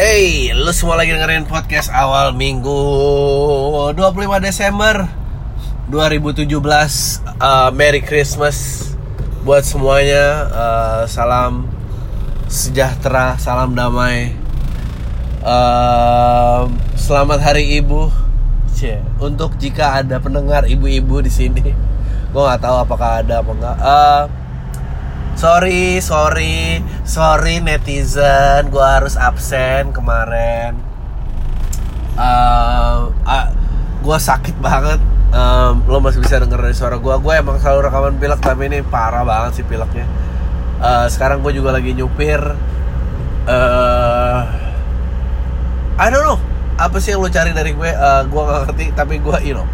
Hey, lu semua lagi dengerin podcast awal minggu 25 Desember 2017 Uh, Merry Christmas buat semuanya. Uh, Salam sejahtera, salam damai. Uh, Selamat Hari Ibu. Untuk jika ada pendengar ibu-ibu di sini Gue nggak tahu apakah ada apa enggak Uh, Sorry, sorry, sorry netizen, gue harus absen kemarin. Uh, uh, gue sakit banget. Um, lo masih bisa denger dari suara gue. Gue emang selalu rekaman pilek, tapi ini parah banget sih pileknya. Uh, sekarang gue juga lagi nyupir. Uh, I don't know apa sih yang lo cari dari gue. Uh, gue gak ngerti, tapi gue, you know,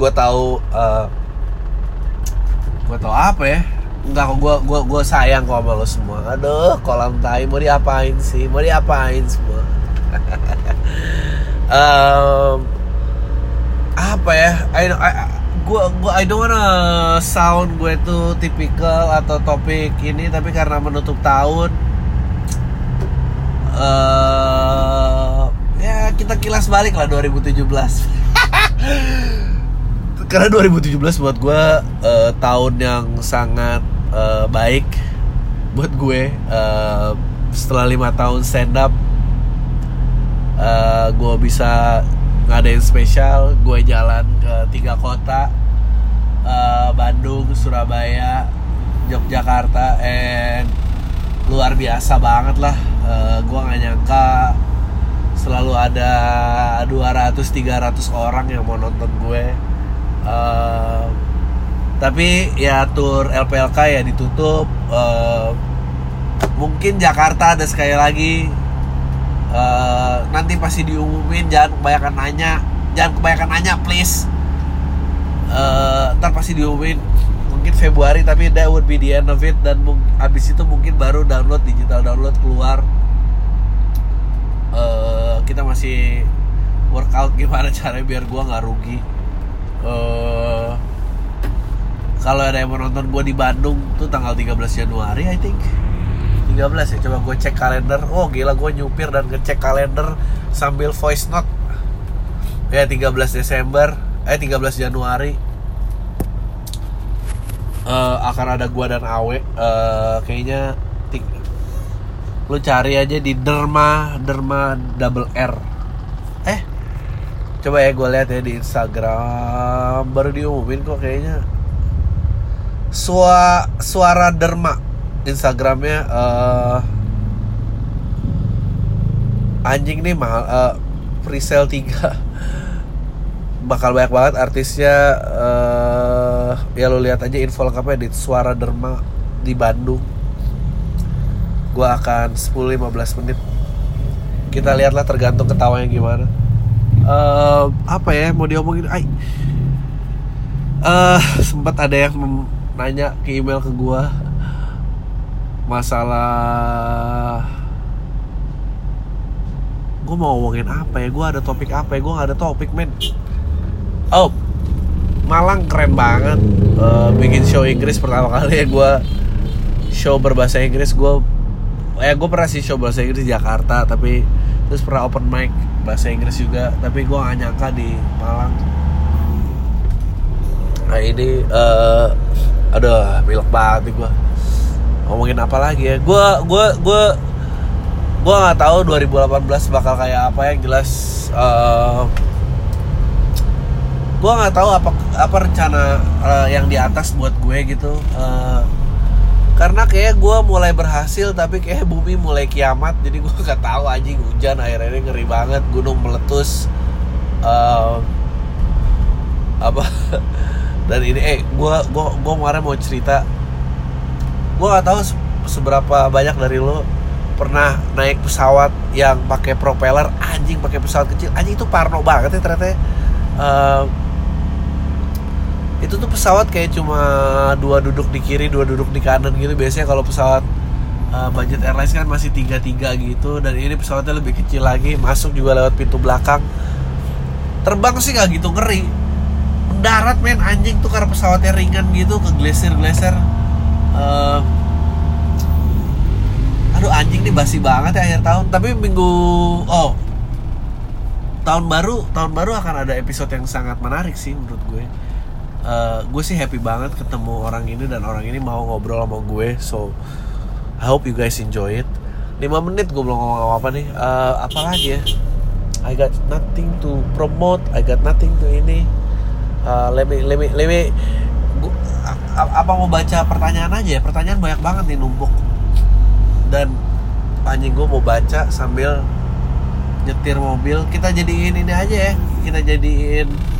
gue tahu. Uh, gue tau apa ya. Enggak kok gue gua, gua sayang kok sama lo semua. Aduh kolam tai mau diapain sih? Mau diapain semua? Um, Apa ya? I, I, gua, gua, I don't wanna sound gue tuh tipikal atau topik ini Tapi karena menutup tahun uh, Ya kita kilas balik lah 2017 karena 2017 buat gue uh, tahun yang sangat uh, baik buat gue uh, setelah lima tahun stand up uh, gue bisa ngadain spesial gue jalan ke tiga kota uh, Bandung Surabaya Yogyakarta and luar biasa banget lah. Uh, gue nggak nyangka selalu ada 200-300 orang yang mau nonton gue Uh, tapi ya tour LPLK ya ditutup. Uh, mungkin Jakarta ada sekali lagi. Uh, nanti pasti diumumin. Jangan kebanyakan nanya. Jangan kebanyakan nanya, please. Uh, ntar pasti diumumin. Mungkin Februari, tapi that would be the end of it. Dan abis itu mungkin baru download digital download keluar. Uh, kita masih workout gimana caranya biar gua nggak rugi uh, kalau ada yang mau nonton gue di Bandung tuh tanggal 13 Januari I think. 13 ya coba gue cek kalender. Oh gila gue nyupir dan ngecek kalender sambil voice note. Ya 13 Desember eh 13 Januari. Uh, akan ada gue dan Awe. Uh, kayaknya lu cari aja di Derma Derma double R. Eh coba ya gue lihat ya di Instagram. Baru diumumin kok kayaknya. Sua, suara derma Instagramnya uh, anjing nih mahal uh, presale 3 bakal banyak banget artisnya uh, ya lo lihat aja info lengkapnya di suara derma di Bandung. Gue akan 10-15 menit. Kita lihatlah tergantung ketawanya gimana uh, apa ya mau diomongin? Ay. Uh, sempat ada yang nanya ke email ke gue masalah gue mau ngomongin apa ya? Gue ada topik apa ya? Gue gak ada topik men. Oh Malang keren banget. Uh, bikin show Inggris pertama kali ya gue show berbahasa Inggris gue eh gue pernah sih show bahasa Inggris di Jakarta tapi terus pernah open mic bahasa Inggris juga tapi gue gak nyangka di Malang. Nah ini uh, aduh milk banget gue ngomongin apa lagi ya? Gue gue gue gue nggak tahu 2018 bakal kayak apa yang jelas uh, gue nggak tahu apa apa rencana uh, yang di atas buat gue gitu. Uh, karena kayak gue mulai berhasil tapi kayak bumi mulai kiamat jadi gue nggak tahu anjing hujan akhirnya ini ngeri banget gunung meletus uh, apa? Dan ini eh gue gue gue kemarin mau cerita gue nggak tahu seberapa banyak dari lo pernah naik pesawat yang pakai propeller anjing pakai pesawat kecil anjing itu parno banget ya ternyata uh, itu tuh pesawat kayak cuma dua duduk di kiri dua duduk di kanan gitu. Biasanya kalau pesawat uh, budget airlines kan masih tiga tiga gitu. Dan ini pesawatnya lebih kecil lagi masuk juga lewat pintu belakang. Terbang sih nggak gitu ngeri. Mendarat men anjing tuh karena pesawatnya ringan gitu ke glacier glacier uh, aduh anjing nih basi banget ya akhir tahun. Tapi minggu oh tahun baru tahun baru akan ada episode yang sangat menarik sih menurut gue uh, gue sih happy banget ketemu orang ini dan orang ini mau ngobrol sama gue so I hope you guys enjoy it. 5 menit gue belum ngomong apa nih. Uh, apa lagi ya? I got nothing to promote I got nothing to ini. Uh, let me let me let me gua, apa mau baca pertanyaan aja ya? Pertanyaan banyak banget nih numpuk. Dan anjing gue mau baca sambil nyetir mobil. Kita jadiin ini aja ya. Kita jadiin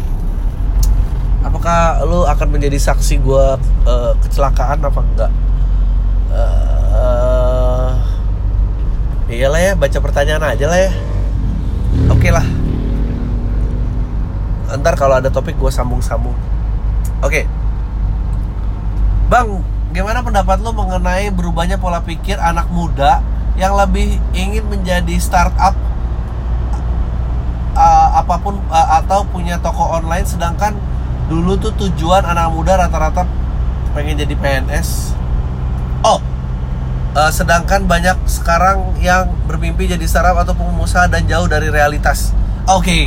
apakah lu akan menjadi saksi gue uh, kecelakaan apa enggak? Uh, iyalah ya baca pertanyaan aja lah ya. Oke okay lah. Ntar kalau ada topik gue sambung-sambung. Oke. Okay. bang gimana pendapat lo mengenai berubahnya pola pikir anak muda yang lebih ingin menjadi startup uh, apa pun uh, atau punya toko online sedangkan dulu tuh tujuan anak muda rata-rata pengen jadi PNS oh uh, sedangkan banyak sekarang yang bermimpi jadi startup atau pengusaha dan jauh dari realitas. Oke. Okay.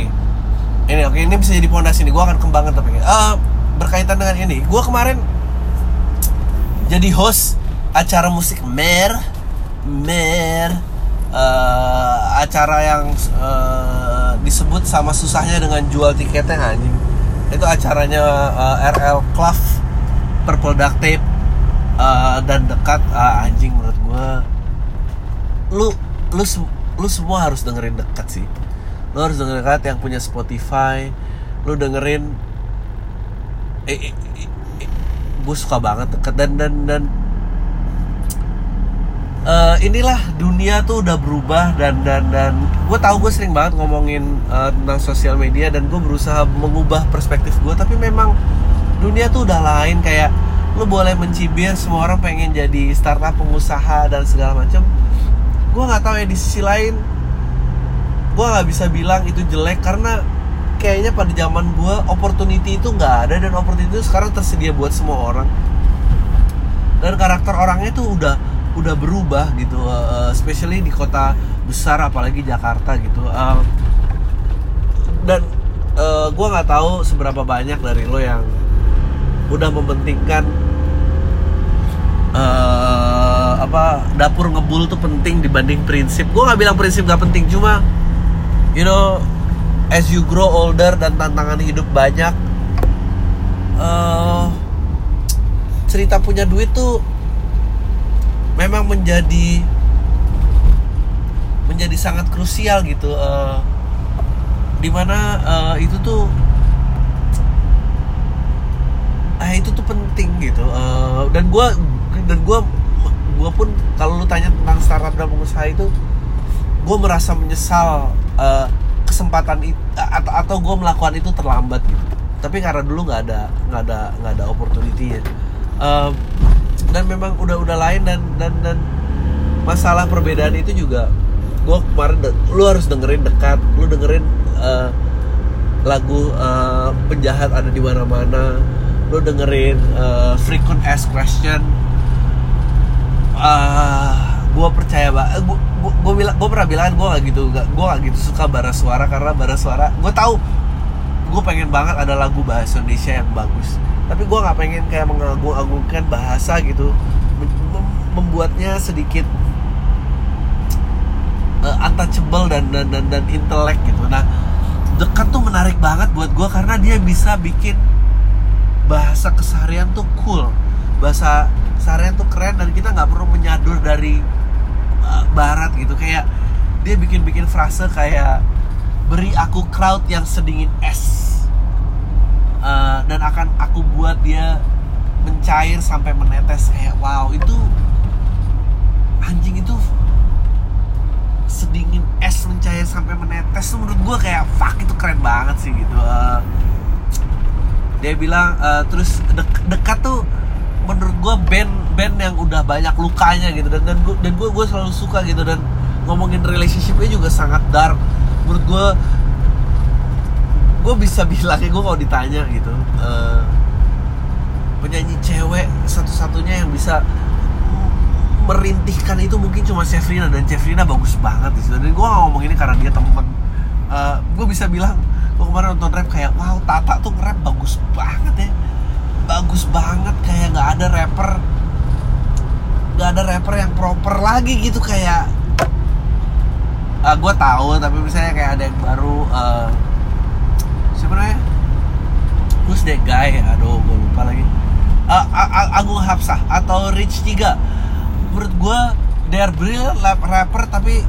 ini oke okay, ini bisa jadi pondasi ini gue akan kembangkan tapi uh, berkaitan dengan ini. Gue kemarin jadi host acara musik mer. Mer uh, acara yang uh, disebut sama susahnya dengan jual tiketnya anjing itu acaranya uh, eh, RL Club Purple Duct Tape uh, dan dekat uh, anjing menurut gue lu lu lu semua harus dengerin dekat sih. Lu harus dengerin dekat yang punya Spotify. Lu dengerin eh, eh, eh, eh gue suka banget dekat. Dan dan dan uh, inilah dunia tuh udah berubah dan dan dan gue tahu gue sering banget ngomongin uh, tentang sosial media dan gue berusaha mengubah perspektif gue tapi memang dunia tuh udah lain kayak lu boleh mencibir semua orang pengen jadi startup pengusaha dan segala macam gue nggak tahu ya di sisi lain gue nggak bisa bilang itu jelek karena kayaknya pada zaman gue opportunity itu nggak ada dan opportunity itu sekarang tersedia buat semua orang. Dan karakter orangnya tuh udah udah berubah gitu uh, especially di kota besar apalagi Jakarta gitu. Uh, dan uh, gue nggak tahu seberapa banyak dari lo yang udah mementingkan uh, apa dapur ngebul tuh penting dibanding prinsip. Gue nggak bilang prinsip gak penting cuma you know as you grow older dan tantangan hidup banyak uh, cerita punya duit tuh memang menjadi menjadi sangat krusial gitu uh, di mana uh, itu tuh eh itu tuh penting gitu uh, dan gue dan gue gue pun kalau lu tanya tentang startup dan pengusaha itu gue merasa menyesal uh, kesempatan itu atau atau gue melakukan itu terlambat gitu. Tapi karena dulu nggak ada nggak ada nggak ada opportunity ya uh, dan memang udah udah lain dan dan dan masalah perbedaan itu juga gue kemarin lu harus dengerin dekat lu dengerin uh, lagu uh, penjahat ada di mana-mana lu dengerin uh, frequent ask question. Uh, gue percaya banget gue gue bilang gue pernah bilang gue gak gitu gak gue gak gitu suka bara suara karena bara suara gue tahu gue pengen banget ada lagu bahasa Indonesia yang bagus tapi gue nggak pengen kayak mengagung-agungkan bahasa gitu. Membuatnya sedikit uh, untouchable dan dan dan, dan intelek gitu. Nah dekat tuh menarik banget buat gue karena dia bisa bikin bahasa keseharian tuh cool. Bahasa keseharian tuh keren dan kita nggak perlu menyadur dari uh, barat gitu. Kayak dia bikin bikin frase kayak beri aku crowd yang sedingin es uh, dan akan aku buat dia mencair sampai menetes kayak wow itu anjing itu sedingin es mencair sampai menetes. Tuh menurut gue kayak fuck itu keren banget sih gitu. Uh, dia bilang uh, terus de dekat tuh menurut gue band band yang udah banyak lukanya gitu. Dan dan gue dan gue gue selalu suka gitu. Dan ngomongin relationshipnya juga sangat dark. Menurut gue gue bisa bilang ya gue kalau ditanya gitu uh, penyanyi cewek satu-satunya yang bisa merintihkan itu mungkin cuma Chefrina dan Chefrina bagus banget di situ. Dan gue ngomong ini karena dia temen. Uh, gue bisa bilang gue kemarin nonton rap kayak wow Tata tuh rap bagus banget ya. Bagus banget kayak nggak ada rapper nggak ada rapper yang proper lagi gitu kayak uh, gue tahu tapi misalnya kayak ada yang baru uh, siapa namanya who's that guy? Aduh gue lupa lagi. Uh, Agung Hapsah atau Rich 3 menurut gue they are brilliant rapper tapi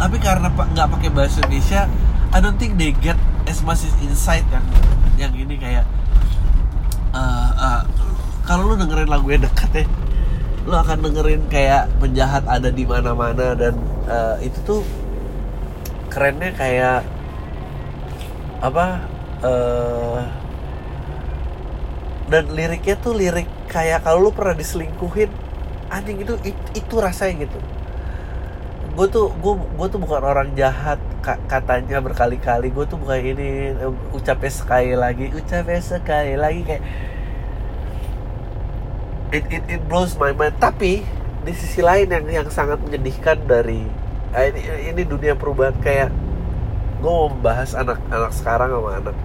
tapi karena nggak pakai bahasa Indonesia I don't think they get as much insight kan yang ini kayak uh, uh, kalau lu dengerin lagu yang dekat ya lu akan dengerin kayak penjahat ada di mana-mana dan uh, itu tuh kerennya kayak apa uh, dan liriknya tuh lirik kayak kalau lu pernah diselingkuhin anjing itu itu, itu rasanya gitu. Gue tuh gue gue tuh bukan orang jahat katanya berkali-kali. Gue tuh bukan ini ucapnya sekali lagi ucapnya sekali lagi kayak it, it, it blows my mind. Tapi di sisi lain yang yang sangat menyedihkan dari uh, ini, ini dunia perubahan kayak gue mau membahas anak-anak sekarang sama anak.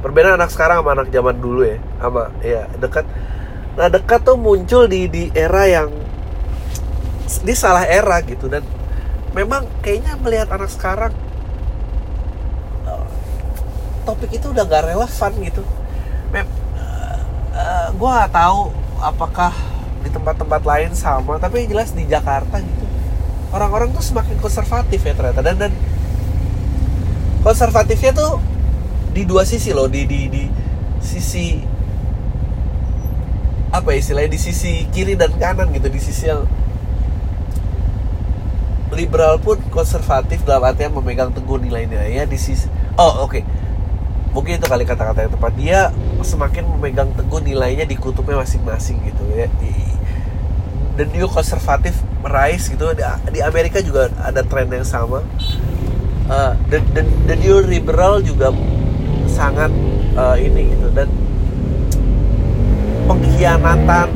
Perbedaan anak sekarang sama anak zaman dulu ya sama ya dekat. Nah dekat tuh muncul di di era yang di salah era gitu dan memang kayaknya melihat anak sekarang topik itu udah gak relevan gitu. Mem uh, eh, gue gak tahu apakah di tempat-tempat lain sama tapi yang jelas di Jakarta gitu. Orang-orang tuh semakin konservatif ya ternyata dan dan konservatifnya tuh di dua sisi loh di di di sisi apa ya istilahnya di sisi kiri dan kanan gitu di sisi yang liberal pun konservatif dalam artian memegang teguh nilai-nilainya di sisi oh oke. Okay mungkin itu kali kata-kata yang tepat. Dia semakin memegang teguh nilainya di kutubnya masing-masing gitu ya. Dan dia konservatif rise gitu. Di, Amerika juga ada tren yang sama uh, dan dan dan dia liberal juga sangat uh, ini gitu dan pengkhianatan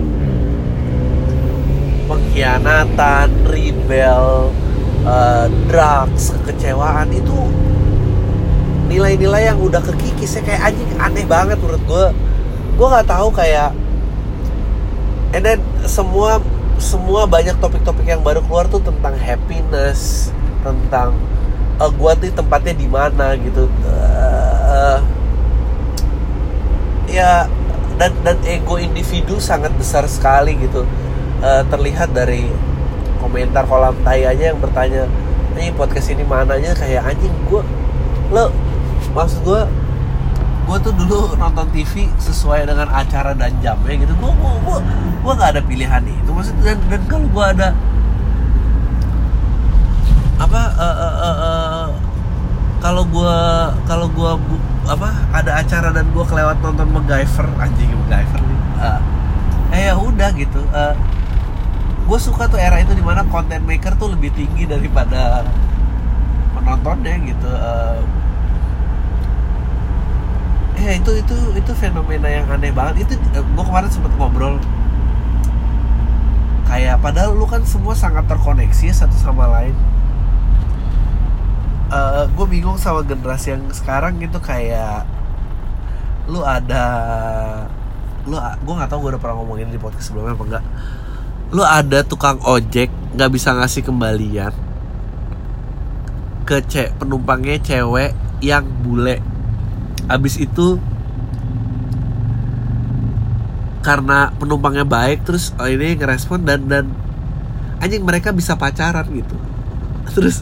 pengkhianatan rebel uh, drugs kekecewaan itu nilai-nilai yang udah kekikis ya kayak anjing aneh banget menurut gue gue nggak tahu kayak and then semua semua banyak topik-topik yang baru keluar tuh tentang happiness tentang uh, eh, gue tuh tempatnya di mana gitu. Uh, ya dan dan ego individu sangat besar sekali gitu. Uh, terlihat dari komentar kolam tai aja yang bertanya ini podcast ini mananya? Kayak anjing gue lo maksud gue gue tuh dulu nonton TV sesuai dengan acara dan jamnya gitu. Gue gue gue gue nggak ada pilihan itu maksud dan dan kalau gue ada apa uh, uh, uh, uh, kalau gue kalau gue apa ada acara dan gue kelewat nonton MacGyver anjing MacGyver nih. Uh, eh ya udah gitu. Uh, gue suka tuh era itu di mana content maker tuh lebih tinggi daripada penontonnya gitu. Uh, ya itu itu itu fenomena yang aneh banget. Itu eh, gue kemarin sempet ngobrol. Kayak padahal lu kan semua sangat terkoneksi ya satu sama lain uh, eh, gue bingung sama generasi yang sekarang gitu kayak lu ada lu gue nggak tahu gue udah pernah ngomongin di podcast sebelumnya apa enggak lu ada tukang ojek nggak bisa ngasih kembalian ke cek penumpangnya cewek yang bule. Abis itu karena penumpangnya baik terus oh ini ngerespon dan dan anjing mereka bisa pacaran gitu. Terus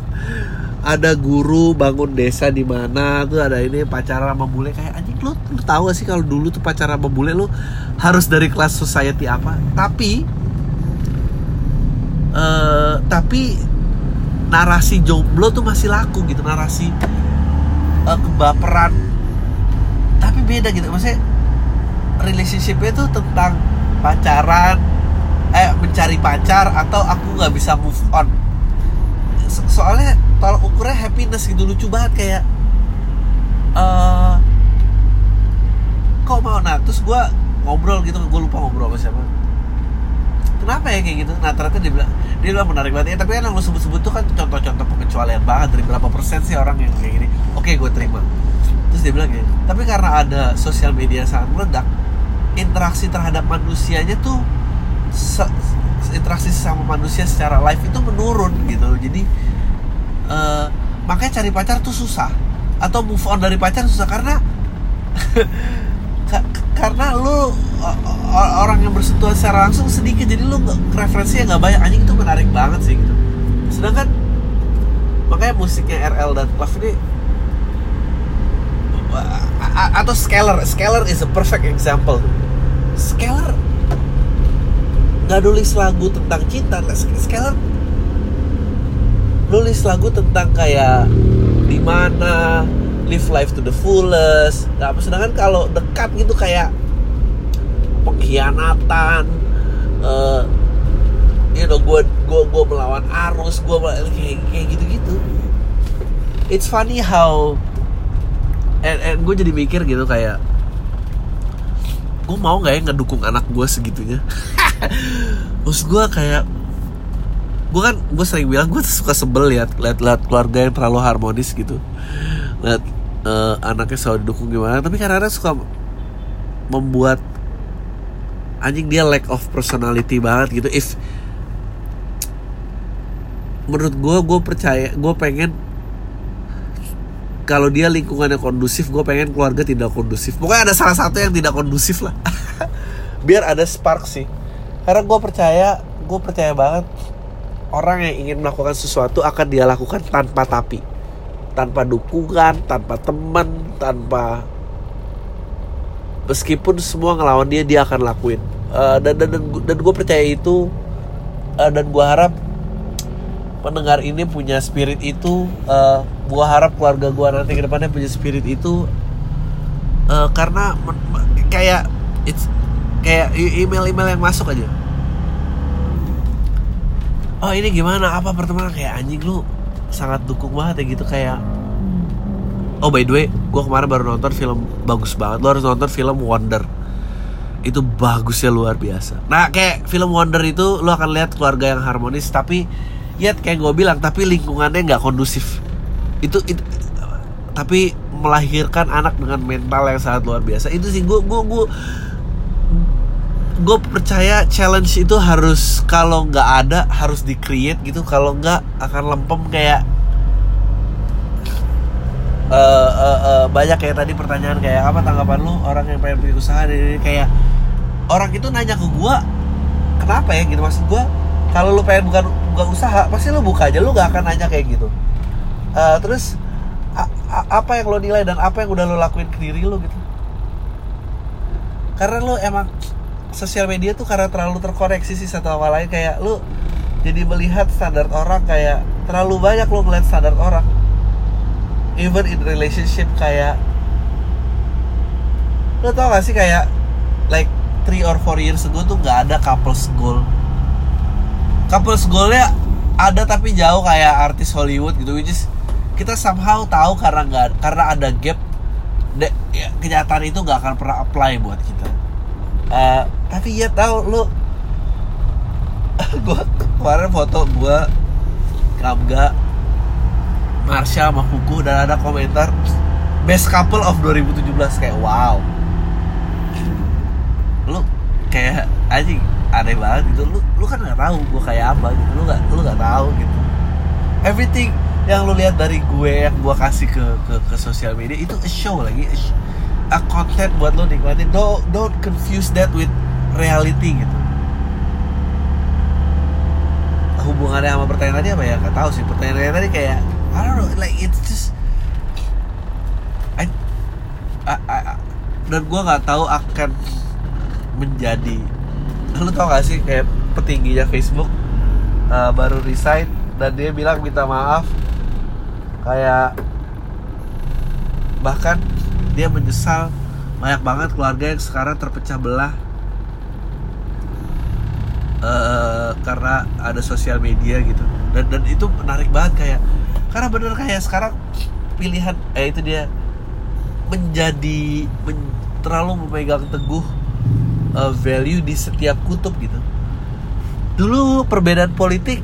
ada guru bangun desa di mana tuh ada ini pacaran sama kayak anjing lu, lu tahu gak sih kalau dulu tuh pacaran sama bule lu harus dari kelas society apa? Tapi uh, tapi narasi jomblo tuh masih laku gitu narasi uh, kebaperan. Tapi beda gitu maksudnya relationshipnya tuh tentang pacaran eh mencari pacar atau aku nggak bisa move on. So soalnya tolak ukurnya happiness gitu lucu banget kayak uh, kok mau? Nah terus gue ngobrol gitu gue lupa ngobrol sama siapa. Kenapa ya kayak gitu? Nah ternyata dia bilang dia bilang menarik banget. Ya tapi kan yang lu sebut-sebut tuh kan contoh-contoh pengecualian banget. Dari berapa persen sih orang yang kayak gini? Oke gue terima. Terus dia bilang gini tapi karena ada sosial media sangat meledak interaksi terhadap manusianya tuh interaksi sama manusia secara live itu menurun gitu jadi eh, makanya cari pacar tuh susah. Atau move on dari pacar susah karena Ka- karena lu orang yang bersentuhan secara langsung sedikit. Jadi lu referensinya nggak banyak. Anjing itu menarik banget sih gitu. Sedangkan makanya musiknya RL dan Clef ini atau Scalar. Scalar is a perfect example. Scalar nggak nulis lagu tentang cinta. Scalar nulis lagu tentang kayak di mana live life to the fullest. Nah, sedangkan kalau dekat gitu kayak pengkhianatan eh you know gue gue gue melawan arus gue kayak kayak gitu gitu it's funny how and, and gue jadi mikir gitu kayak gue mau nggak ya ngedukung anak gue segitunya? Terus gue kayak gue kan gue sering bilang gue suka sebel liat liat liat keluarga yang terlalu harmonis gitu. Liat eh, anaknya selalu didukung gimana tapi kadang-kadang suka membuat anjing dia lack of personality banget gitu. If menurut gue gue percaya gue pengen kalau dia lingkungannya kondusif gue pengen keluarga tidak kondusif. Pokoknya ada salah satu yang tidak kondusif lah. Biar ada spark sih. Karena gue percaya gue percaya banget orang yang ingin melakukan sesuatu akan dia lakukan tanpa tapi tanpa dukungan tanpa teman tanpa meskipun semua ngelawan dia dia akan lakuin. Eh, dan dan dan, dan gue percaya itu eh, dan gue harap pendengar ini punya spirit itu uh, gue harap keluarga gue nanti ke depannya punya spirit itu Eh, karena kayak it's kayak email-email yang masuk aja oh ini gimana? Apa pertemanan? Kayak anjing lu sangat dukung banget ya gitu kayak oh by the way gue kemarin baru nonton film bagus banget. Lo harus nonton film Wonder. Itu bagusnya luar biasa. Nah kayak film Wonder itu lo akan lihat keluarga yang harmonis tapi ya kayak gue bilang tapi lingkungannya nggak kondusif. Itu, itu tapi melahirkan anak dengan mental yang sangat luar biasa. Itu sih gue gue gue gue percaya challenge itu harus kalau nggak ada harus di create gitu. Kalau nggak akan lempem kayak eh, eh, eh, banyak kayak tadi pertanyaan kayak apa tanggapan lu orang yang pengen punya usaha dan ini kayak orang itu nanya ke gua kenapa ya? Gitu. Maksud gua kalau lu pengen buka buka usaha pasti lu buka aja lu gak akan nanya kayak gitu. Eh, terus apa yang lo nilai dan apa yang udah lo lakuin ke diri lo gitu? Karena lo emang sosial media tuh karena terlalu terkoneksi sih satu sama lain. Kayak lo jadi melihat standar orang kayak terlalu banyak lo ngeliat standar orang. Even in relationship kayak lo tau gak sih kayak like 3 or 4 years ago tuh nggak ada couples goal. Couples goalnya ada tapi jauh kayak artis Hollywood gitu which is kita somehow tahu karena nggak karena ada gap de, ya, kenyataan itu nggak akan pernah apply buat kita Eh, tapi ya tahu lu. Gua kemarin foto gua Kamga Marsha sama Kuku dan ada komentar best couple of 2017 kayak wow. Lu kayak anjing aneh banget gitu. Lu lu kan nggak tahu gue kayak apa gitu. Lu nggak lu nggak tahu gitu. Everything yang lu lihat dari gue yang gue kasih ke ke ke sosial media itu a show lagi a, sh- a content buat lo nikmatin. Don't don't confuse that with reality gitu. Hubungannya sama pertanyaan tadi apa ya? Nggak tahu sih. Pertanyaan tadi kayak I don't know like it's just I, I, I- dan gue nggak tahu akan menjadi lu tau gak sih kayak petingginya Facebook uh, baru resign dan dia bilang minta maaf kayak bahkan dia menyesal banyak banget keluarga yang sekarang terpecah belah eh, karena ada sosial media gitu. Dan dan itu menarik banget kayak karena bener kayak sekarang pilihan eh itu dia menjadi men- terlalu memegang teguh uh, value di setiap kutub gitu. Dulu perbedaan politik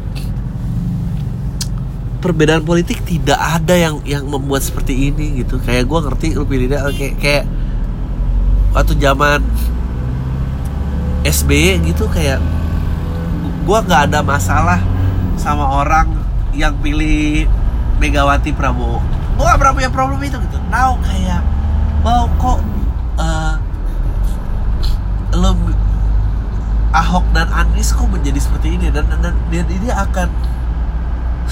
perbedaan politik tidak ada yang yang membuat seperti ini gitu. Kayak gue ngerti pilih dia kayak kayak waktu zaman SBY gitu kayak gue nggak ada masalah sama orang yang pilih Megawati Prabowo. Gue gak pernah punya problem itu gitu. Now kayak mau kok uh, lo Ahok dan Anies kok menjadi seperti ini? Dan dan, dan ini akan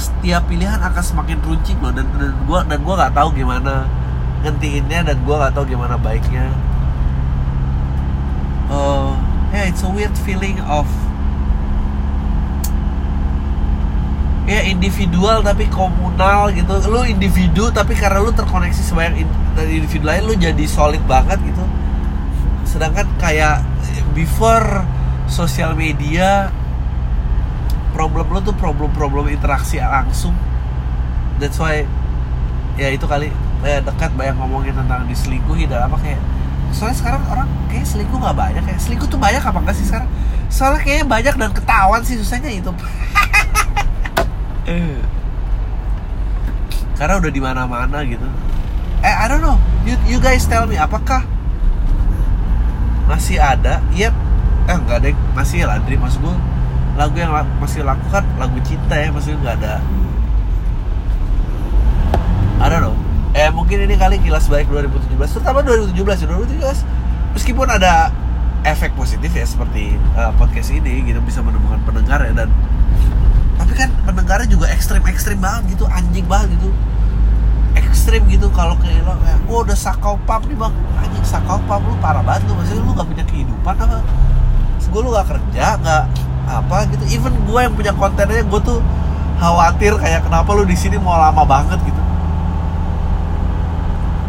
setiap pilihan akan semakin runcing loh dan dan gue dan gue nggak tahu gimana ngentiinnya dan gue nggak tahu gimana baiknya. Uh, yeah it's a weird feeling of ya individual tapi komunal gitu. Lu individu tapi karena lu terkoneksi sebanyak individu lain lu jadi solid banget gitu. Sedangkan kayak before sosial media problem lu tuh problem-problem interaksi langsung. That's why ya itu kali ya dekat banyak ngomongin tentang diselingkuhi dan apa kayak soalnya sekarang orang kayak selingkuh nggak banyak kayak selingkuh tuh banyak apa enggak sih sekarang? Soalnya kayaknya banyak dan ketahuan sih susahnya itu. Karena udah di mana-mana gitu. Eh I don't know. You, you guys tell me apakah masih ada? Yep. Eh enggak deh masih ya Landry. Maksud gue lagu yang masih laku kan lagu cinta ya maksudnya nggak ada don't know. Eh mungkin ini kali kilas balik 2017 terutama 2017 ya 2017 meskipun ada efek positif ya seperti uh, podcast ini gitu bisa menemukan pendengar ya dan tapi kan pendengarnya juga ekstrim ekstrim banget gitu anjing banget gitu. Ekstrim gitu kalau kayak lo kayak gue udah sakau pap nih bang. Anjing sakau pap lu parah banget lu maksudnya lu gak punya kehidupan apa? Gue lu gak kerja gak apa gitu. Even gue yang punya kontennya gue tuh khawatir kayak kenapa lu di sini mau lama banget gitu.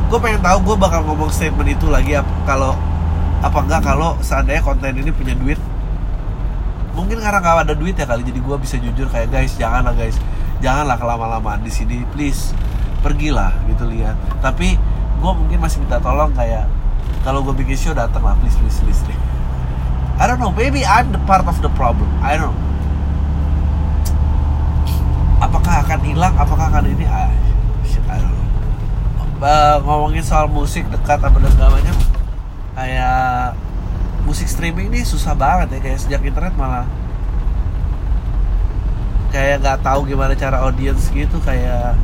Gue pengen tahu gue bakal ngomong statement itu lagi kalau apa enggak kalau seandainya konten ini punya duit. Mungkin karena gak ada duit ya kali jadi gue bisa jujur kayak guys janganlah guys. Janganlah kelama-lamaan di sini please. Pergilah gitu lihat. Tapi gue mungkin masih minta tolong kayak kalau gue bikin show datang lah please please please, please. I don't know maybe I'm the part of the problem. I don't know. Apakah akan hilang? Apakah akan ini? Ah, shit I don't know. Uh, ngomongin soal musik dekat apa dan segala macam kayak musik streaming ini susah banget ya kayak sejak internet malah kayak nggak tahu gimana cara audience gitu kayak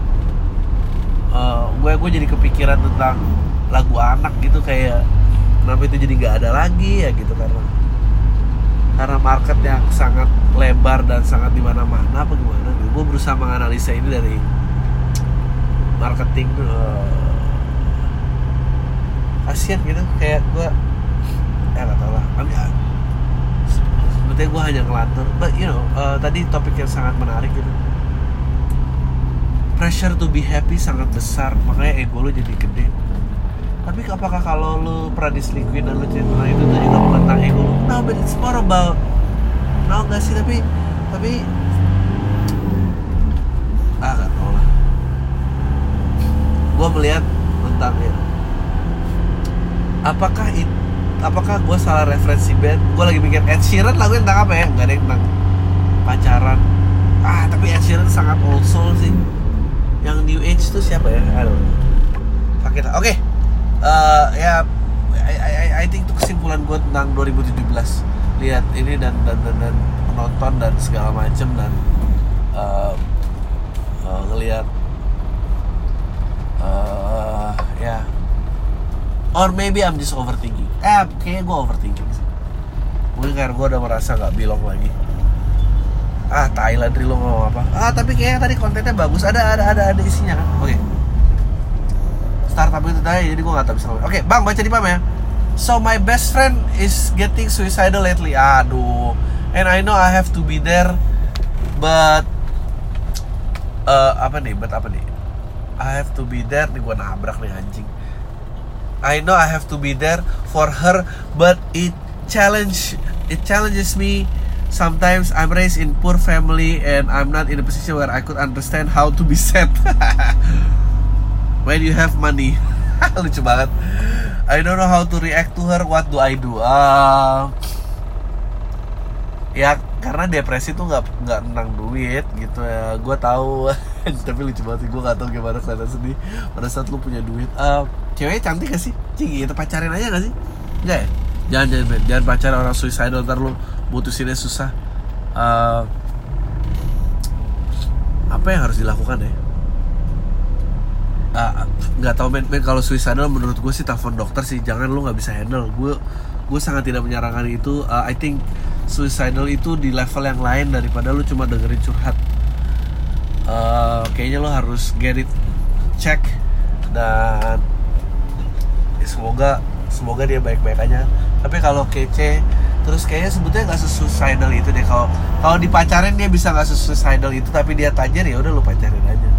uh, gue gue jadi kepikiran tentang lagu anak gitu kayak kenapa itu jadi nggak ada lagi ya gitu karena karena market yang sangat lebar dan sangat di mana-mana apa gimana gitu. gue berusaha menganalisa ini dari marketing uh, kasian gitu. Kayak gue ya nggak tahu lah. Kami sebetulnya gue hanya ngelantur. But you know uh, tadi topik yang sangat menarik gitu. Pressure to be happy sangat besar. Makanya ego lu jadi gede tapi apakah kalau lu pernah diselingkuhin dan lu cerita itu tuh juga bukan tentang ego no but it's more about no gak sih tapi tapi ah gak tau lah. Gue melihat tentang ya apakah itu apakah gue salah referensi band? Gue lagi mikir Ed Sheeran lagu tentang apa ya? Nggak ada yang tentang pacaran. Ah tapi Ed Sheeran sangat old soul sih. Yang new age itu siapa ya? Aduh sakit oke. okay. Uh, ya I, I, I think itu kesimpulan gue tentang 2017 lihat ini dan dan dan, dan penonton dan segala macem dan uh, uh, ngelihat uh, ya. Yeah. or maybe I'm just overthinking. Eh kayaknya gue overthinking mungkin karena gue udah merasa nggak belong lagi. Ah Thailand lo ngomong apa? Ah tapi kayaknya tadi kontennya bagus. Ada ada ada ada isinya kan? Oke. okay. Startup itu tadi jadi gue nggak tahu bisa oke okay, bang baca di pam ya so my best friend is getting suicidal lately. Aduh. And I know I have to be there but uh, apa nih but apa nih? I have to be there. Nih gue nabrak nih anjing. I know I have to be there for her, but it challenge it challenges me. Sometimes I'm raised in poor family and I'm not in a position where I could understand how to be sad. when you have money, lucu banget. I don't know how to react to her. What do I do? Uh, ya karena depresi tuh nggak nggak tentang duit gitu ya. Gue tahu. Tapi lucu banget gue nggak tahu gimana kelihatan sedih pada saat lu punya duit uh, ceweknya cantik gak sih? Cing itu pacarin aja gak sih? Enggak ya? Jangan jangan jangan pacaran orang suicidal ntar lu putusinnya susah. Uh, apa yang harus dilakukan ya nggak uh, tahu men, men kalau suicidal menurut gue sih telepon dokter sih. Jangan lu nggak bisa handle. Gue gue sangat tidak menyarankan itu. Uh, I think suicidal itu di level yang lain daripada lu cuma dengerin curhat. Uh, kayaknya lo harus get it check dan ya semoga semoga dia baik-baik aja. Tapi kalau kece terus kayaknya sebetulnya nggak sesuicidal itu deh. Kalau kalau dipacarin dia bisa nggak sesuicidal itu tapi dia tajir ya udah lu pacarin aja.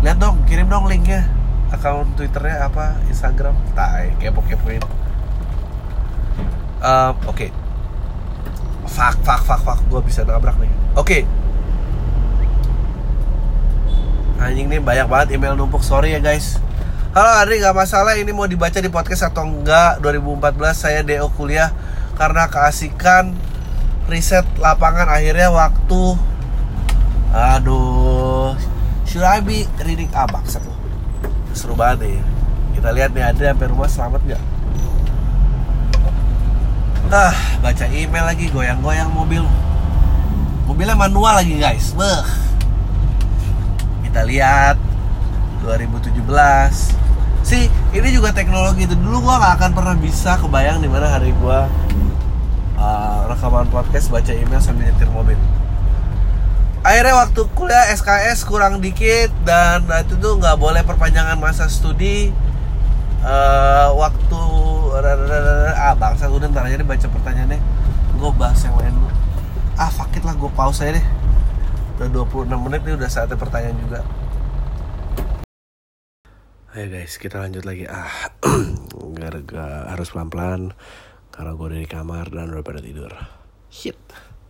Lihat dong kirim dong linknya akun twitternya apa? Instagram? Tai kepo kepoin uh, oke. Okay fuck fuck fuck fuck. Gue bisa nabrak nih. Oke. Okay. anjing nih banyak banget email numpuk. Sorry ya guys. Halo Adri. Nggak masalah ini mau dibaca di podcast atau enggak. 2014 saya DO kuliah karena keasikan riset lapangan. Akhirnya waktu. Aduh. Should I be reading? Ah bangsat seru banget nih kita lihat nih Adri sampai rumah selamat nggak Ah, baca email lagi, goyang-goyang mobil. Mobilnya manual lagi, guys. Beuh. Kita lihat 2017. Sih, ini juga teknologi itu dulu gua gak akan pernah bisa kebayang di mana hari gua uh, rekaman podcast baca email sambil nyetir mobil. Akhirnya waktu kuliah SKS kurang dikit dan itu tuh nggak boleh perpanjangan masa studi uh, waktu ah bangsa udah ntar aja deh baca pertanyaannya gue bahas yang lain dulu ah fuck it lah gue pause aja deh udah 26 menit nih udah saatnya pertanyaan juga Ayo guys, kita lanjut lagi. Ah, gak harus pelan-pelan karena gue udah di kamar dan udah pada tidur. Shit.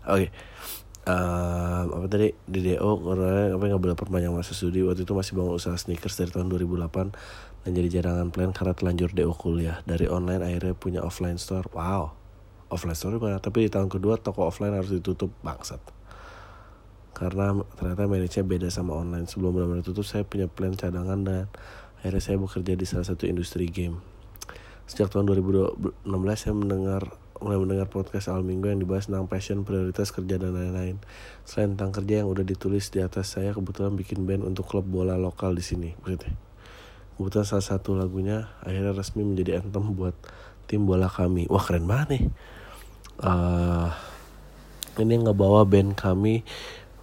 Oke. Okay. Uh, apa tadi? Di karena apa nggak boleh perpanjang masa studi. Waktu itu masih bangun usaha sneakers dari tahun 2008 dan jadi jarangan plan karena telanjur DO kuliah. Dari online akhirnya punya offline store. Wow. Offline store mana? Tapi di tahun kedua toko offline harus ditutup. Bangsat. Karena ternyata manajenya beda sama online. Sebelum benar-benar tutup saya punya plan cadangan dan akhirnya saya bekerja di salah satu industri game. Sejak tahun 2016 saya mendengar mulai mendengar podcast Al Minggu yang dibahas tentang passion, prioritas kerja dan lain-lain. Selain tentang kerja yang udah ditulis di atas saya kebetulan bikin band untuk klub bola lokal di sini, maksudnya. Kebetulan salah satu lagunya akhirnya resmi menjadi anthem buat tim bola kami. Wah keren banget nih. Uh, ini bawa band kami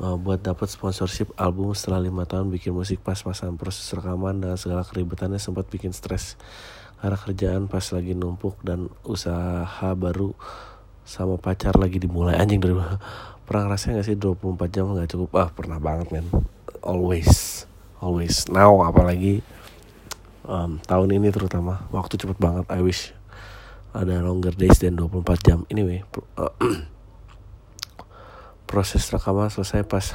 uh, buat dapat sponsorship album setelah lima tahun bikin musik pas-pasan proses rekaman dan segala keribetannya sempat bikin stres karena kerjaan pas lagi numpuk dan usaha baru sama pacar lagi dimulai. Anjing dari pernah rasanya gak sih 24 jam gak cukup? Ah pernah banget men. Always. Always. Now apalagi um, tahun ini terutama. Waktu cepet banget. I wish ada longer days dan 24 jam. Anyway uh, proses rekaman selesai pas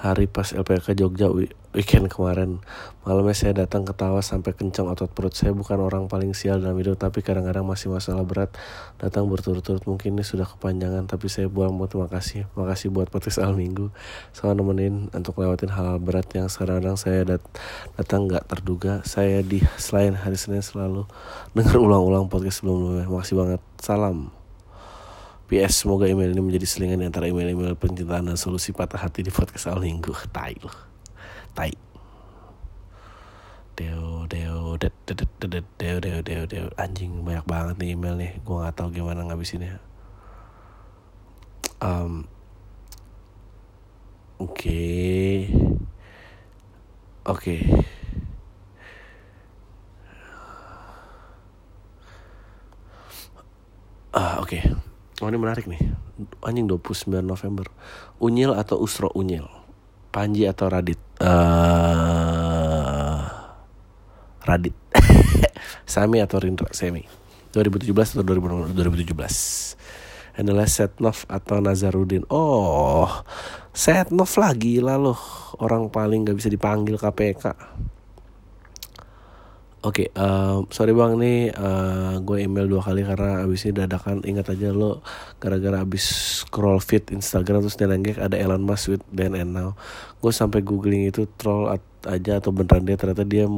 hari pas LPK Jogja weekend kemarin. Malamnya saya datang ketawa sampai kencang otot perut. Saya bukan orang paling sial dalam hidup tapi kadang-kadang masih masalah berat. Datang berturut-turut mungkin ini sudah kepanjangan tapi saya buang buat terima kasih makasih buat podcast al minggu selalu nemenin untuk lewatin hal, -hal berat yang sekarang saya dat datang nggak terduga. Saya di selain hari Senin selalu dengar ulang-ulang podcast sebelumnya makasih banget. Salam PS semoga email ini menjadi selingan antara email-email pencintaan dan solusi patah hati di podcast al minggu tai loh tai deo deo deo deo deo deo anjing banyak banget nih email nih gue nggak tahu gimana ngabisinnya um, oke okay. oke okay. ah oke okay. Oh ini menarik nih. Anjing 29 November. Unyil atau Usro Unyil? Panji atau Radit? Uh, Radit. Sami atau Rindra? Semi. 2017 atau 2017 adalah Setnov atau Nazarudin. Oh Setnov lagi lah loh. Orang paling gak bisa dipanggil KPK Oke, okay, um, sorry bang nih uh, gue email dua kali karena abis ini dadakan ingat aja lo gara-gara abis scroll feed Instagram terus nenenggek ada Elon Musk with then and now. Gue sampai googling itu troll aja atau beneran dia ternyata dia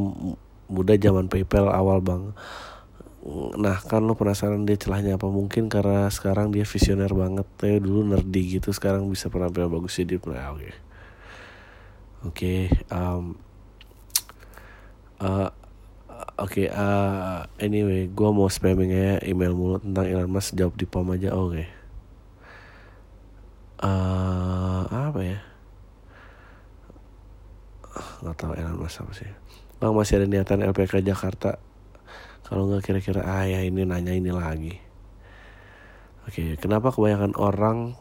muda zaman PayPal awal bang. Nah kan lo penasaran dia celahnya apa mungkin karena sekarang dia visioner banget ya dulu nerdy gitu sekarang bisa penampil bagus jadi nah, oke okay. oke okay, um, uh, Oke, okay, uh, anyway, gue mau spamming ya email mulu tentang Elon Musk jawab di pom aja, oke. Okay. Uh, apa ya? Gak tau Elon Musk apa sih. Bang masih ada niatan LPK Jakarta. Kalau nggak kira-kira ah ya ini nanya ini lagi. Oke, okay, kenapa kebanyakan orang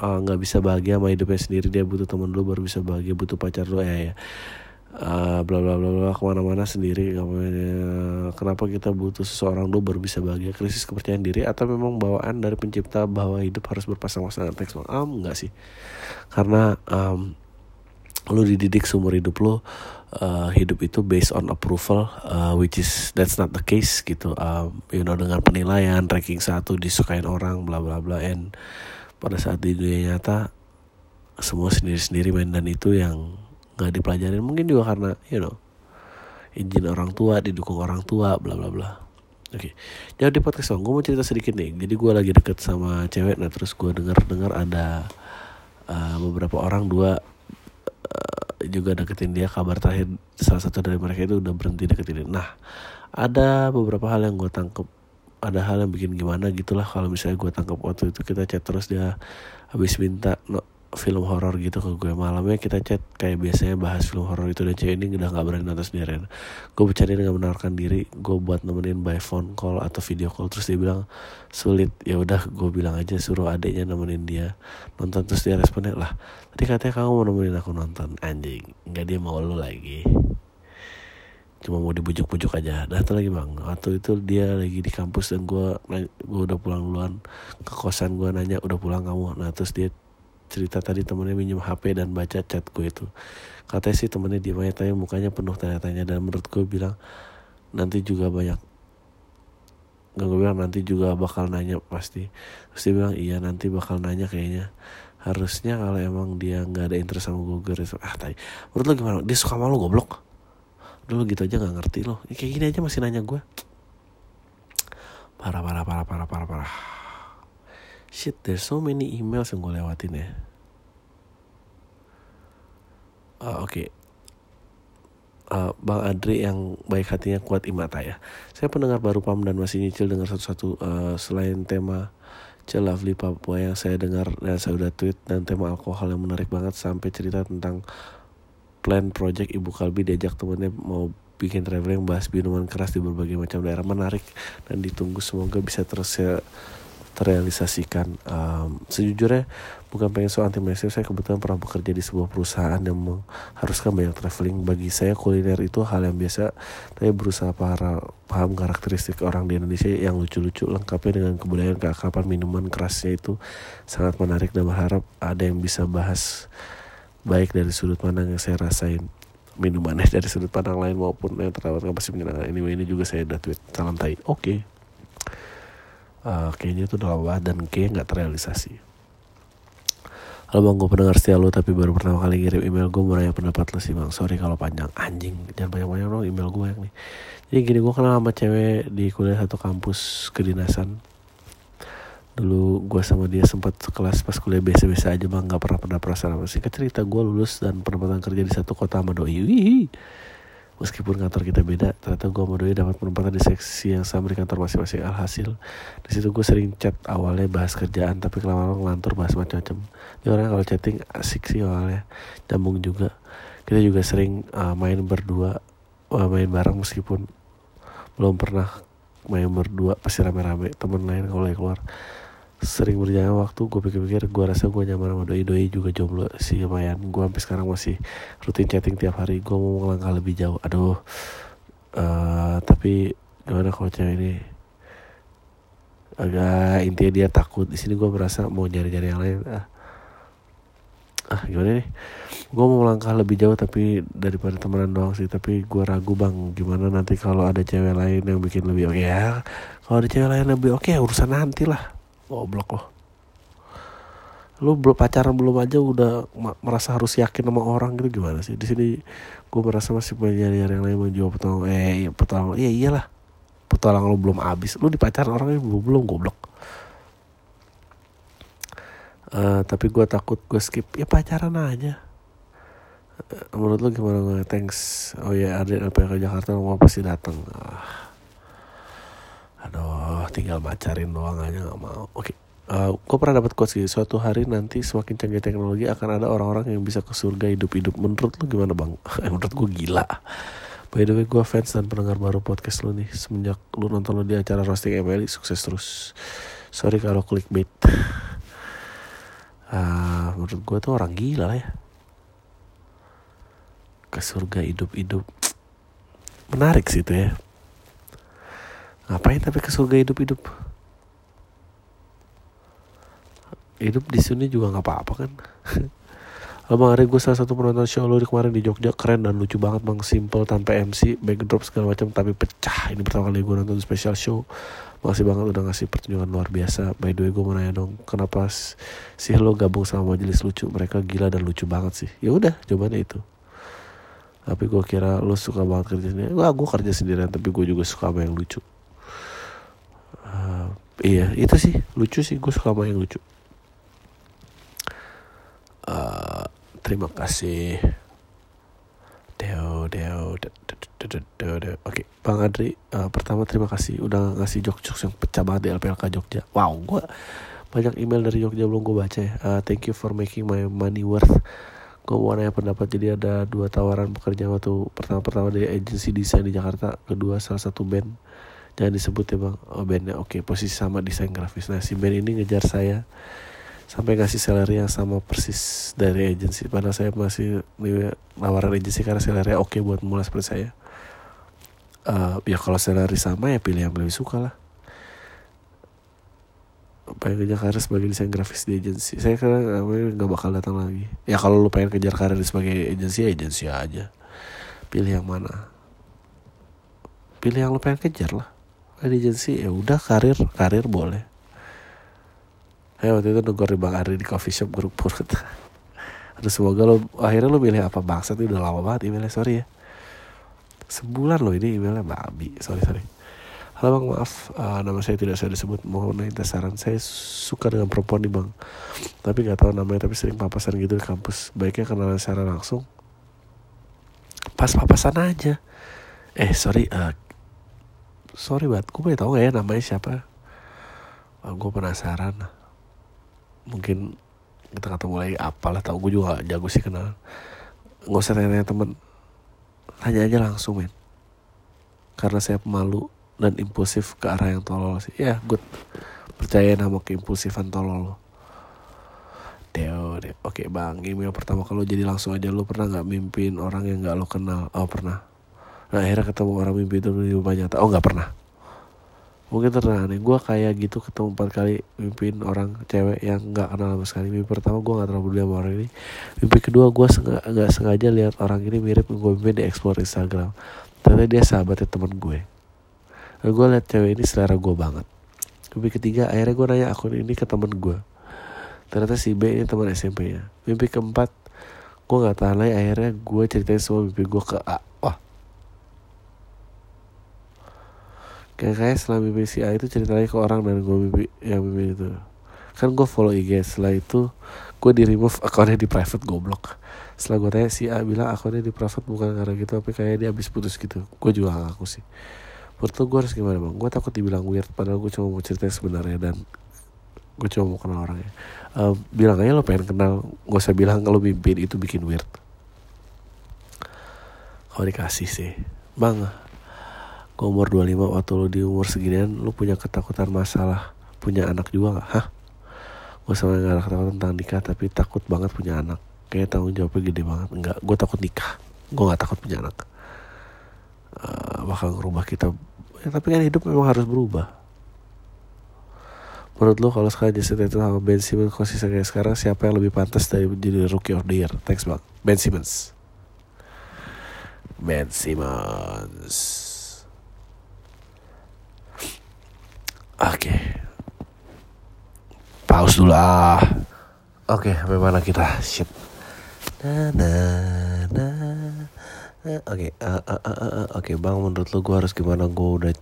nggak uh, bisa bahagia sama hidupnya sendiri dia butuh teman dulu baru bisa bahagia butuh pacar dulu ya ya uh, bla bla bla bla ke mana-mana sendiri kenapa kita butuh seseorang dulu baru bisa bahagia? Krisis kepercayaan diri atau memang bawaan dari pencipta bahwa hidup harus berpasang-pasangan teks? Um, enggak sih. Karena um, lu dididik seumur hidup lu uh, hidup itu based on approval uh, which is that's not the case gitu. Um, you know dengan penilaian ranking satu disukain orang bla bla bla. And pada saat di dunia nyata semua sendiri-sendiri main dan itu yang nggak dipelajarin mungkin juga karena you know izin orang tua didukung orang tua bla bla bla. Oke okay. jadi di podcast gue mau cerita sedikit nih. Jadi gue lagi deket sama cewek nah terus gue dengar dengar ada uh, beberapa orang dua uh, juga deketin dia. Kabar terakhir salah satu dari mereka itu udah berhenti deketin dia. nah ada beberapa hal yang gue tangkep. Ada hal yang bikin gimana gitulah. Kalau misalnya gue tangkap waktu itu kita chat terus dia habis minta no, film horor gitu ke gue. Malamnya kita chat kayak biasanya bahas film horor itu. Dan cewek ini udah nggak berani nonton sendirian gue bercanda dengan menawarkan diri gue buat nemenin by phone call atau video call. Terus dia bilang sulit. Ya udah gue bilang aja suruh adiknya nemenin dia nonton. Terus dia responnya lah tadi katanya kamu mau nemenin aku nonton. Anjing nggak dia mau lu lagi. Cuma mau dibujuk-bujuk aja. Dah lagi bang. Waktu itu dia lagi di kampus dan gue gue udah pulang duluan. Ke kosan gue nanya udah pulang kamu? Nah terus dia cerita tadi temennya minjem HP dan baca chat gue itu. Katanya sih temennya dia banyak tanya mukanya penuh tanya-tanya. Dan menurut gue bilang nanti juga banyak. Gak gue bilang nanti juga bakal nanya pasti. Terus dia bilang iya nanti bakal nanya kayaknya. Harusnya kalau emang dia nggak ada interest sama gue gue Ah tadi Menurut lo gimana? Dia suka sama lo goblok? Dulu gitu aja gak ngerti lo Kayak gini aja masih nanya gue Parah parah parah parah parah parah Shit, there's so many emails yang gue lewatin ya. Uh, Oke. Okay. Uh, Bang Adri yang baik hatinya kuat imata ya. Saya pendengar baru Pam dan masih nyicil dengar satu-satu uh, selain tema Lovely Papua yang saya dengar dan saya udah tweet dan tema alkohol yang menarik banget sampai cerita tentang plan project Ibu Kalbi diajak temennya mau bikin traveling bahas minuman keras di berbagai macam daerah menarik dan ditunggu semoga bisa terus ya terrealisasikan. Um, sejujurnya bukan pengen so anti mainstream saya kebetulan pernah bekerja di sebuah perusahaan yang mengharuskan banyak traveling. Bagi saya kuliner itu hal yang biasa saya berusaha para paham karakteristik orang di Indonesia yang lucu-lucu lengkapnya dengan kebudayaan keakraban minuman kerasnya itu sangat menarik dan berharap ada yang bisa bahas baik dari sudut pandang yang saya rasain minumannya dari sudut pandang lain maupun yang terawat pasti menyenangkan. Anyway ini juga saya udah tweet salam tai. Oke. okay uh, kayaknya itu udah lama dan kayaknya nggak terrealisasi. Halo bang, gue pendengar setia lo tapi baru pertama kali ngirim email gue mau pendapat lo sih bang. Sorry kalau panjang, anjing Jangan banyak-banyak dong email gue yang nih. Jadi gini, gue kenal sama cewek di kuliah satu kampus kedinasan. Dulu gue sama dia sempat kelas pas kuliah biasa-biasa aja bang. Gak pernah pernah perasaan apa sih. Cerita gue lulus dan penempatan kerja di satu kota sama doi. Wih, meskipun kantor kita beda ternyata gue Doi dapat penempatan di seksi yang sama di kantor masing-masing. Alhasil di situ gue sering chat awalnya bahas kerjaan tapi lama-lama ngelantur bahas macam-macam. Ini orang kalau chatting asik sih awalnya nyambung juga. Kita juga sering uh, main berdua uh, main bareng meskipun belum pernah main berdua pasti rame-rame temen lain kalau keluar sering berjalan waktu gue pikir-pikir gue rasa gue nyaman sama doi doi juga jomblo sih lumayan. Gue sampai sekarang masih rutin chatting tiap hari. Gue mau melangkah lebih jauh. Aduh uh, tapi gimana kalau cewek ini agak intinya dia takut. Di sini gue merasa mau nyari-nyari yang lain. Ah ah gimana nih? Gue mau melangkah lebih jauh tapi daripada temenan doang sih. Tapi gue ragu bang gimana nanti kalau ada cewek lain yang bikin lebih oke. Ya kalau ada cewek lain lebih oke ya urusan nanti lah goblok loh lu belum pacaran belum aja udah merasa harus yakin sama orang gitu gimana sih? Di sini gue merasa masih punya nyari yang lain menjawab petualang eh iya, iya iyalah. Petualang lu belum habis. Lu di pacaran orangnya belum belum goblok. Uh, tapi gue takut gue skip ya pacaran aja. Uh, menurut lu gimana gue thanks. Oh ya ada ke Jakarta mau pasti datang? Uh, aduh tinggal pacarin doang aja nggak mau. Oke okay uh, eh, gue pernah dapat quotes gitu suatu hari nanti semakin canggih teknologi akan ada orang-orang yang bisa ke surga hidup-hidup. Menurut lu gimana bang? Menurut gue gila. By the way gue fans dan pendengar baru podcast lu nih. Semenjak lu nonton lu di acara roasting Emily sukses terus. Sorry kalau clickbait. Uh, menurut gue tuh orang gila lah ya. Ke surga hidup-hidup. Menarik sih itu ya ngapain tapi ke surga hidup-hidup? Hidup di sini juga nggak apa-apa kan? Abang Ari gue salah satu penonton show lo di kemarin di Jogja keren dan lucu banget bang simple tanpa MC backdrop segala macam tapi pecah. Ini pertama kali gue nonton special show. Makasih banget udah ngasih pertunjukan luar biasa. By the way gue mau nanya dong kenapa sih lo gabung sama majelis lucu? Mereka gila dan lucu banget sih. Ya udah jawabannya itu. Tapi gue kira lo suka banget kerja sendiri. Gue kerja sendirian tapi gue juga suka sama yang lucu uh, iya itu sih. Lucu sih. Gue suka sama yang lucu. Uh, terima kasih. Deo Deo Deo Deo Oke Bang Adri uh, Pertama terima kasih. Udah ngasih jok-jok yang pecah banget di LPLK Jogja. Wow gue Banyak email dari Jogja belum gue baca ya. Uh, Thank you for making my money worth. Gue mau nanya pendapat. Jadi ada dua tawaran pekerjaan waktu Pertama-pertama dari agensi desain di Jakarta Kedua salah satu band Jangan disebut ya bang Oh bandnya oke okay, Posisi sama desain grafis. Nah si band ini ngejar saya sampai kasih salary yang sama persis dari agensi. Padahal saya masih nawaran agensi karena salary oke okay buat mulai seperti saya. Uh, ya kalau salary sama ya pilih yang lebih suka lah. Pengen kejar karir sebagai desain grafis di agensi? Saya kan nggak bakal datang lagi. Ya kalau lu pengen kejar karir sebagai agensi ya agensi aja. Pilih yang mana? Pilih yang lu pengen kejar lah di agensi ya udah karir karir boleh. Eh waktu itu negor di Bang Ari di coffee shop grup purut. Aduh semoga lo akhirnya lo milih apa? Bangsa itu udah lama banget emailnya sorry ya. Sebulan lo ini emailnya babi. Sorry sorry. Halo bang maaf. Uh, nama saya tidak saya disebut. Mohon minta saran. Saya suka dengan perempuan nih bang. Tapi nggak tahu namanya tapi sering papasan gitu di kampus. Baiknya kenalan secara langsung. Pas papasan aja. Eh sorry uh, sorry banget gue boleh tahu gak ya namanya siapa? Uh, gue penasaran. Mungkin kita ketemu lagi apalah tau gue juga jago sih kenal nggak usah tanya, -tanya temen. Tanya aja langsung men. Karena saya pemalu dan impulsif ke arah yang tolol sih. Ya good percaya nama keimpulsifan tolol lo Deo, Deo. Oke bang, email pertama kalau jadi langsung aja. Lo pernah nggak mimpin orang yang nggak lo kenal? Oh pernah. Nah akhirnya ketemu orang mimpi itu di rumah nyata. Oh nggak pernah. Mungkin pernah nih gue kayak gitu ketemu empat kali mimpin orang cewek yang nggak kenal sama sekali. Mimpi pertama gue nggak terlalu peduli sama orang ini. Mimpi kedua gue sengaja nggak sengaja lihat orang ini mirip gue mimpin di explore Instagram. Ternyata dia sahabatnya teman gue. Dan gue lihat cewek ini selera gue banget. Mimpi ketiga akhirnya gue nanya akun ini ke temen gue ternyata si B ini teman SMP nya mimpi keempat gue nggak tahan lagi. Akhirnya gue ceritain semua mimpi gue ke A kayak kayak setelah mimpi si A itu cerita lagi ke orang dan gue mimpi yang mimpi itu. Kan gue follow IG setelah itu gue di remove akunnya di private goblok. Setelah gue tanya si A bilang akunnya di private bukan karena gitu tapi kayak dia habis putus gitu. Gue juga gak ngaku sih. Menurut gue harus gimana bang? Gue takut dibilang weird padahal gue cuma mau cerita sebenarnya dan gue cuma mau kenal orangnya. Uh, bilang aja lo pengen kenal gak usah bilang kalau mimpi itu bikin weird. Kalau dikasih sih. Bang ke umur 25 waktu lu di umur seginian lu punya ketakutan masalah punya anak juga gak? Hah? Gue sama gak ada ketakutan tentang nikah tapi takut banget punya anak. Kayaknya tanggung jawabnya gede banget. Enggak, gue takut nikah. Gue gak takut punya anak. Uh, Bakal ngerubah kita. Ya, Tapi kan hidup memang harus berubah. Menurut lo kalau sekarang Jason Tatum sama Ben Simmons konsisten kayak sekarang siapa yang lebih pantas dari jadi rookie of the year? Thanks bang. Ben Simmons. Ben Simmons oke pause dulu ah oke sampai mana kita shit Oke, eh, eh, eh, oke bang, menurut lo gue harus gimana? Gue udah,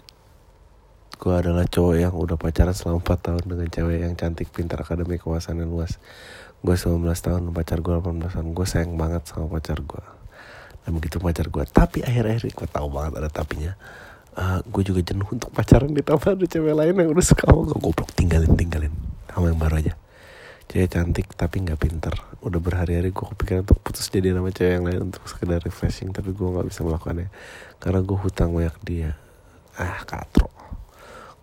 gue adalah cowok yang udah pacaran selama 4 tahun dengan cewek yang cantik, pintar, akademik, kewawasannya luas. Gue 19 tahun, pacar gue 18 tahun. Gue sayang banget sama pacar gue. Dan begitu pacar gue. Tapi akhir-akhir gue tahu banget ada tapinya. Eh, gue juga jenuh untuk pacaran ditambah ada cewek lain yang udah suka sama gue. Goblok, tinggalin, tinggalin. Sama yang baru aja. Cewek cantik tapi nggak pinter. Udah berhari-hari gue kepikiran untuk putus jadi nama cewek yang lain Untuk sekedar refreshing Tapi gue nggak bisa melakukannya. Karena gue hutang banyak dia. Ah katro.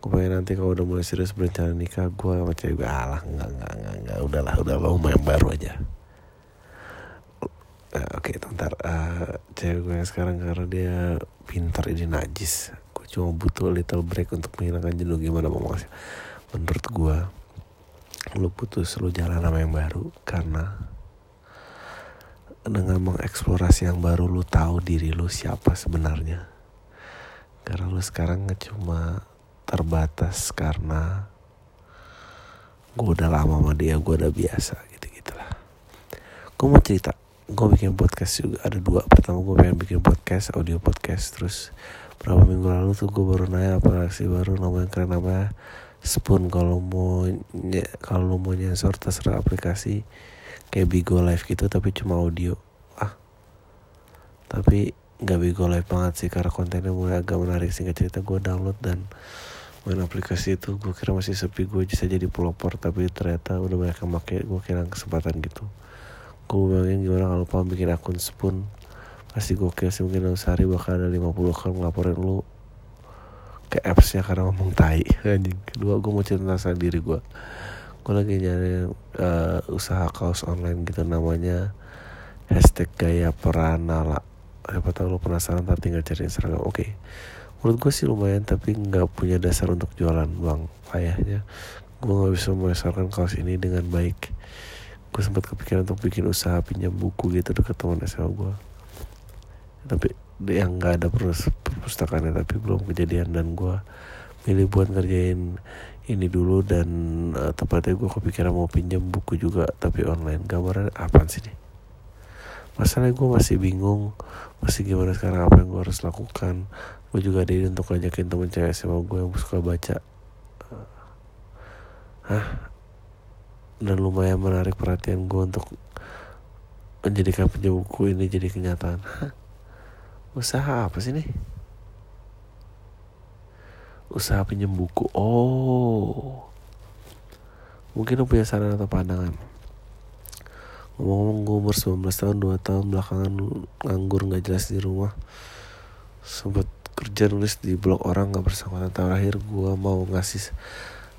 Gue pengen nanti kalau udah mulai serius berencana nikah Gue sama cewek gue alah Enggak, enggak, enggak, enggak Udahlah, udah mau yang baru aja. Eh, Oke, bentar Eh, Cewek gue yang sekarang karena dia pintar ini najis cuma butuh little break untuk menghilangkan jenuh. Gimana mau ngasih Menurut gue lu putus lu jalan sama yang baru karena dengan mengeksplorasi yang baru lu tahu diri lu siapa sebenarnya. Karena lu sekarang cuma terbatas karena gue udah lama sama dia gue udah biasa gitu gitulah gue mau cerita gue bikin podcast juga. Ada dua. Pertama gue pengen bikin podcast audio podcast terus berapa minggu lalu tuh gue baru nanya aplikasi baru namanya keren namanya Spoon. Kalau mau kalau mau nyensor terserah aplikasi kayak Bigo Live gitu tapi cuma audio. Ah. Tapi nggak Bigo Live banget sih karena kontennya mulai agak menarik. Singkat cerita gue download dan main aplikasi itu gue kira masih sepi gue bisa jadi pelopor tapi ternyata udah banyak yang pakai gue kira kesempatan gitu. Gue bayangin gimana kalau paham bikin akun Spoon pasti gokil sih mungkin dalam sehari bakal ada 50 orang ngelaporin lu ke appsnya karena ngomong tai. Anjing. Kedua gue mau cerita tentang diri gue gue lagi nyari eh, usaha kaos online gitu namanya hashtag gaya peranala. Siapa tahu lo penasaran tapi tinggal cari Instagram. Oke. Menurut gue sih lumayan tapi nggak punya dasar untuk jualan bang. Ayahnya gue nggak bisa memasarkan kaos ini dengan baik. Gue sempat kepikiran untuk bikin usaha pinjam buku gitu deket teman SMA gue tapi yang nggak ada perpus- perpustakaannya tapi belum kejadian. Dan gue milih buat ngerjain ini dulu dan eh, tepatnya gue kepikiran mau pinjam buku juga tapi online. Gambarnya apaan sih nih masalahnya gue masih bingung masih gimana sekarang apa yang gue harus lakukan. Gue juga ada ide untuk ngajakin temen cewek SMA gue yang suka baca. Hah? dan lumayan menarik perhatian gue untuk menjadikan pinjam buku ini jadi kenyataan? usaha apa sih nih usaha pinjam buku. Oh. Mungkin lo punya saran atau pandangan. Ngomong-ngomong gue umur 19 tahun 2 tahun belakangan nganggur nggak jelas di rumah. Sempet kerja nulis di blog orang nggak bersangkutan terakhir gue mau ngasih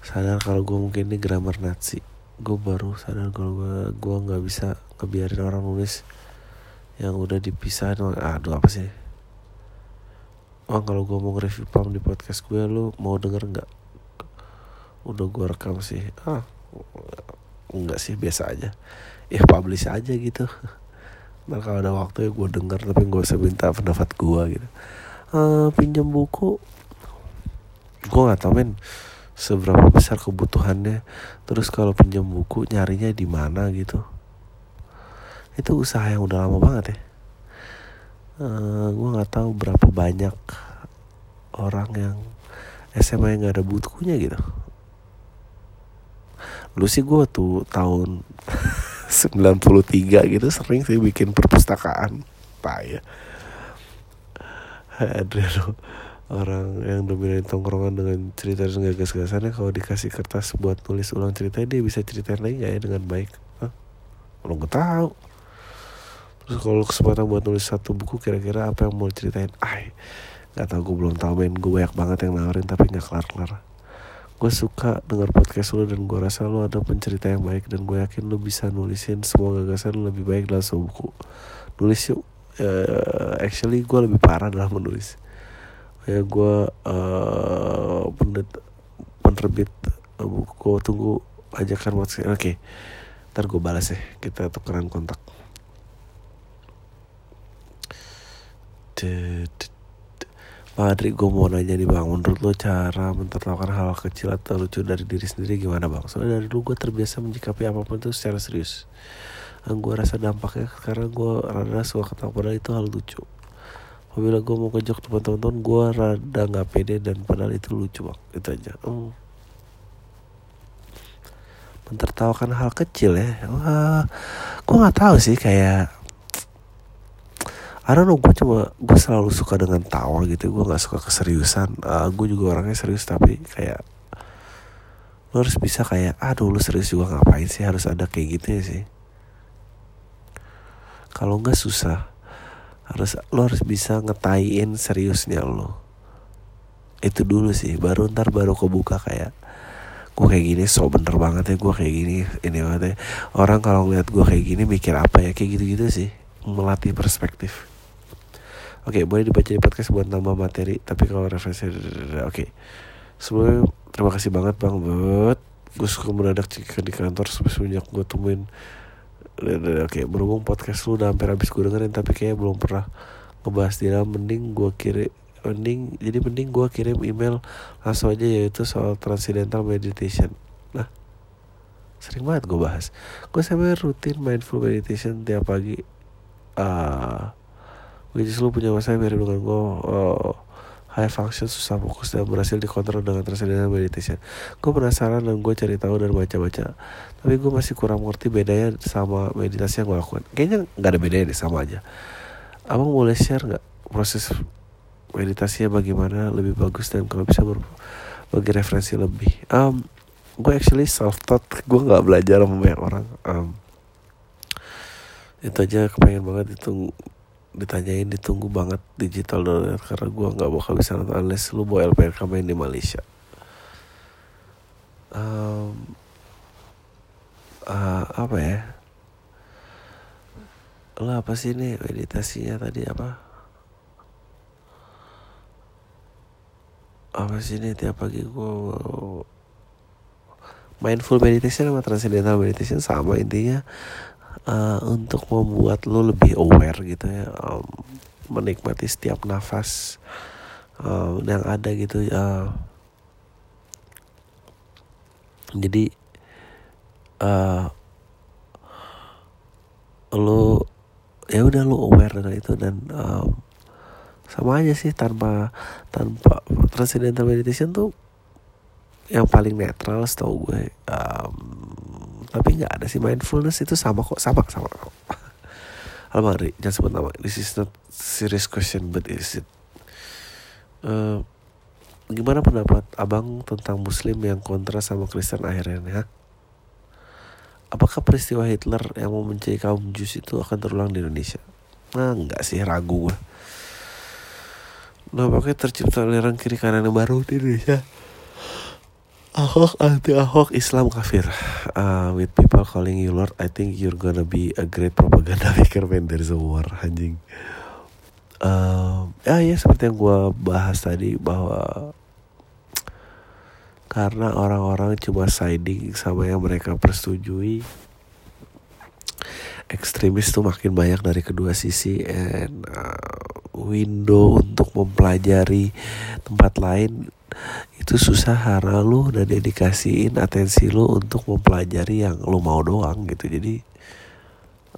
sadar kalau gue mungkin ini grammar Nazi. Gue baru sadar kalau gue gue nggak bisa ngebiarin orang nulis yang udah dipisah aduh apa sih Bang kalau gue mau nge-review pam di podcast gue lu mau denger nggak? Udah gue rekam sih. Ah enggak sih biasa aja. Ya publish aja gitu. Ntar kalau ada waktu ya gue denger tapi gak usah minta pendapat gue gitu. Eh, pinjam buku. Gue nggak tahu men seberapa besar kebutuhannya. Terus kalau pinjam buku nyarinya di mana gitu. Itu usaha yang udah lama banget ya Eh, gue nggak tahu berapa banyak orang yang SMA yang nggak ada bukunya gitu. Lu sih gue tuh tahun 93 gitu sering sih bikin perpustakaan. Payah Adriano orang yang dominan tongkrongan dengan cerita dan gagas-gasannya kalau dikasih kertas buat tulis ulang cerita dia bisa ceritain lagi gak ya dengan baik? Hah? Kalau gue tahu terus kalau kesempatan buat nulis satu buku kira-kira apa yang mau ceritain? Ay nggak tahu gue belum tahu men gue banyak banget yang nawarin tapi nggak kelar-kelar. Gue suka denger podcast lu dan gue rasa lu ada pencerita yang baik dan gue yakin lu bisa nulisin semua gagasan lebih baik dalam sebuah buku. Nulis yuk. Eh, actually gue lebih parah dalam menulis. Ya gue eh penet- penerbit gue tunggu ajakan WhatsApp oke. Ntar gue balas ya kita tukeran kontak Madri gue mau nanya nih bang. Menurut lo cara mentertawakan hal kecil atau lucu dari diri sendiri gimana bang? Soalnya dari dulu gue terbiasa menyikapi apa pun itu secara serius. Yang gue rasa dampaknya karena gue rada suka ketawa padahal itu hal lucu. Apabila gue mau ngejok teman-teman gue rada gak pede dan padahal itu lucu bang. Itu aja. Hmm. Mentertawakan hal kecil ya? Wah, Gue gak tahu sih kayak I don't know gue cuma gue selalu suka dengan tawa gitu gue nggak suka keseriusan. Uh, gue juga orangnya serius tapi kayak lo harus bisa kayak aduh lu serius juga ngapain sih? Harus ada kayak gitu ya sih. Kalau nggak susah harus lo harus bisa ngetaiin seriusnya lo itu dulu sih baru ntar baru kebuka kayak gue kayak gini so bener banget ya gue kayak gini ini banget ya. Orang kalau ngeliat gue kayak gini mikir apa ya kayak gitu gitu sih melatih perspektif Oke, okay, boleh dibaca di podcast buat nambah materi. Tapi kalau referensi, oke. Okay. Sebelumnya terima kasih banget bang buat gue suka mendadak cek di kantor semenjak gue temuin. Oke, okay, berhubung podcast lu udah hampir habis gue dengerin tapi kayaknya belum pernah ngebahas dia. Mending gue kirim mending jadi mending gue kirim email langsung aja yaitu soal transcendental meditation. Nah, sering banget gue bahas. Gue sampai rutin mindful meditation tiap pagi. Uh, Is lu punya masalah mirip dengan gue uh, High function susah fokus dan berhasil dikontrol dengan transcendental meditation. Gue penasaran dan gue cari tahu dan baca-baca. Tapi gue masih kurang mengerti bedanya sama meditasi yang gue lakukan. Kayaknya gak ada bedanya deh sama aja. Abang boleh share gak proses meditasinya bagaimana lebih bagus dan kalau bisa berbagi referensi lebih? Um, Gue actually self taught Gue gak belajar sama banyak orang. Um, Itu aja kepengen banget itu ditanyain ditunggu banget digital dollar karena gue nggak bakal bisa nonton unless lu bawa LPRK main di Malaysia. Um, uh, apa ya? Lo apa sih nih meditasinya tadi apa? Apa sih nih tiap pagi gue mindful meditation sama transcendental meditation sama intinya uh, untuk membuat lo lebih aware gitu ya um, menikmati setiap nafas um, yang ada gitu uh, jadi uh, lo ya udah lo aware dengan itu dan um, sama aja sih tanpa tanpa transcendental meditation tuh yang paling netral setahu gue um, tapi nggak ada sih mindfulness itu sama kok sama sama. Almari jangan sebut nama. This is not serious question but is it? Uh, gimana pendapat abang tentang muslim yang kontra sama Kristen akhirnya ya? Apakah peristiwa Hitler yang membenci kaum Jus itu akan terulang di Indonesia? Nah nggak sih ragu gue Nampaknya tercipta aliran kiri kanan yang baru di Indonesia Ahok anti Ahok Islam kafir. Uh, with people calling you Lord I think you're gonna be a great propaganda maker when there's a war anjing. Uh, ya ya seperti yang gue bahas tadi bahwa karena orang-orang cuma siding sama yang mereka persetujui ekstremis tuh makin banyak dari kedua sisi and uh, window untuk mempelajari tempat lain itu susah karena lu udah dedikasiin atensi lu untuk mempelajari yang lu mau doang gitu. Jadi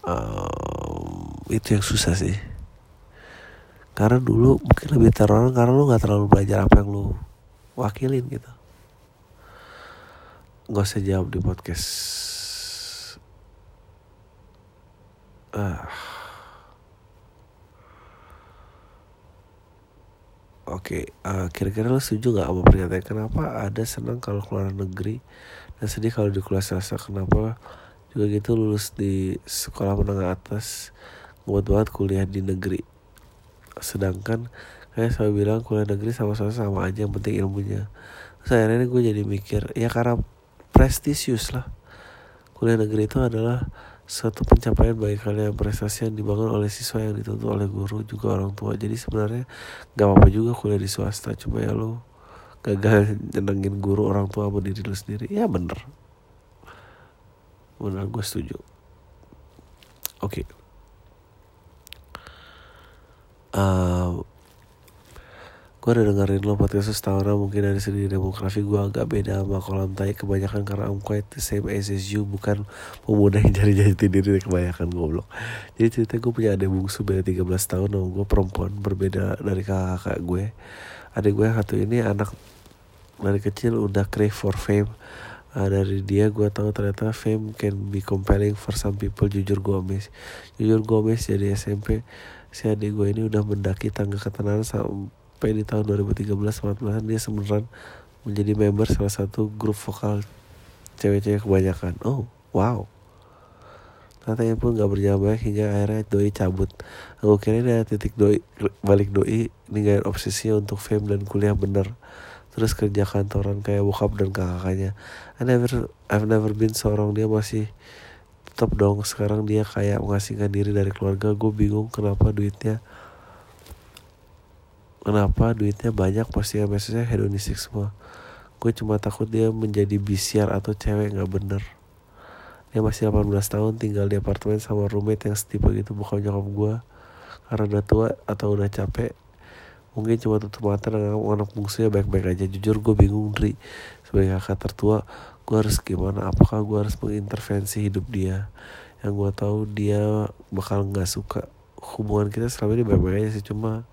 um, itu yang susah sih. Karena dulu mungkin lebih teror karena lu nggak terlalu belajar apa yang lu wakilin gitu. Nggak usah jawab di podcast ah Oke, okay, uh, kira-kira lo setuju gak sama pernyataan kenapa ada senang kalau keluar negeri dan sedih kalau di kelas swasta? Kenapa juga gitu lulus di sekolah menengah atas buat banget kuliah di negeri? Sedangkan kayak saya bilang kuliah negeri sama swasta sama aja yang penting ilmunya. Saya ini gue jadi mikir ya karena prestisius lah. Kuliah negeri itu adalah suatu pencapaian bagi kalian prestasi yang dibangun oleh siswa yang dituntut oleh guru juga orang tua. Jadi sebenarnya gak apa-apa juga kuliah di swasta cuma ya lo gagal nyenengin guru orang tua sama diri lu sendiri ya bener. Bener gue setuju. Oke. Okay. uh, gue udah dengerin lo podcast setahun mungkin dari segi demografi gue agak beda sama kolam tai kebanyakan karena I'm quite the same as you bukan pemuda yang cari jati diri kebanyakan goblok. Jadi cerita gue punya adik bungsu beda 13 tahun sama gue perempuan berbeda dari kakak gue adik gue satu ini anak dari kecil udah crave for fame. Uh, dari dia gue tahu ternyata fame can be compelling for some people. Jujur Gomez. Jujur Gomez jadi SMP si adik gue ini udah mendaki tangga ketenaran sampai di tahun 2013-14 dia sebenarnya menjadi member salah satu grup vokal cewek-cewek kebanyakan. Oh, wow. Katanya pun gak berjalan baik hingga akhirnya doi cabut. Aku kira ada titik doi balik doi ninggalin obsesi untuk fame dan kuliah bener. Terus kerja kantoran kayak bokap dan kakaknya. I never, I've never been seorang dia masih tetap dong. Sekarang dia kayak mengasingkan diri dari keluarga. Gue bingung kenapa duitnya kenapa duitnya banyak pasti message hedonistik semua. Gue cuma takut dia menjadi bisiar atau cewek nggak bener. Dia masih 18 tahun tinggal di apartemen sama roommate yang setipe gitu bukan nyokap gue karena udah tua atau udah capek mungkin cuma tutup mata dan anak bungsunya baik-baik aja. Jujur gue bingung Dri. Sebagai kakak tertua gue harus gimana? Apakah gue harus mengintervensi hidup dia? Yang gue tahu dia bakal nggak suka hubungan kita selama ini baik-baik aja sih cuma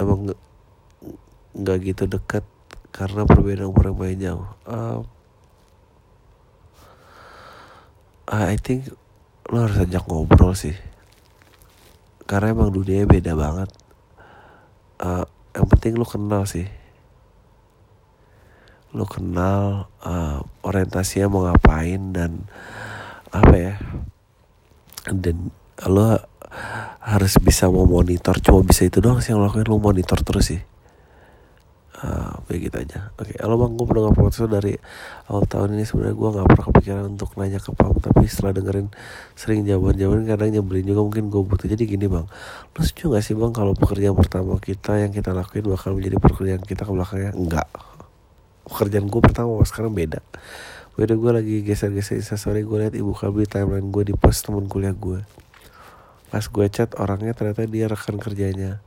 emang nggak gitu dekat karena perbedaan umur yang paling jauh. Um, I think lo harus ajak ngobrol sih, karena emang dunia beda banget. Uh, yang penting lo kenal sih, lo kenal uh, orientasinya mau ngapain dan apa ya, dan lo harus bisa mau monitor cuma bisa itu doang sih yang lakuin lo monitor terus sih. Uh, kayak gitu aja. Oke okay. halo bang gue pernah podcast dari awal tahun ini. Sebenarnya gue nggak pernah kepikiran untuk nanya ke pam tapi setelah dengerin sering jawaban-jawaban kadang nyebelin juga mungkin gue butuh. Jadi gini bang. Lo setuju gak sih bang kalau pekerjaan pertama kita yang kita lakuin bakal menjadi pekerjaan kita ke belakangnya? Enggak pekerjaan gue pertama sekarang beda. Beda gue lagi geser-geser instastory gue liat ibu kabel timeline gue di post temen kuliah gue Pas gue chat orangnya ternyata dia rekan kerjanya.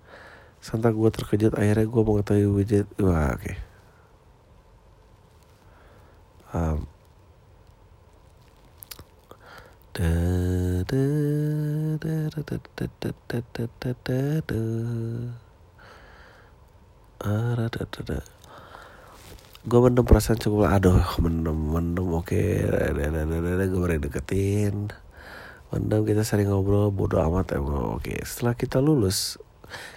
Sontak gue terkejut akhirnya gue mengetahui widget. Wah oke. Okay. Um, gue mendem perasaan cukup aduh mendem mendem oke okay. gue mulai deketin Mendam kita sering ngobrol bodoh amat emang oke setelah kita lulus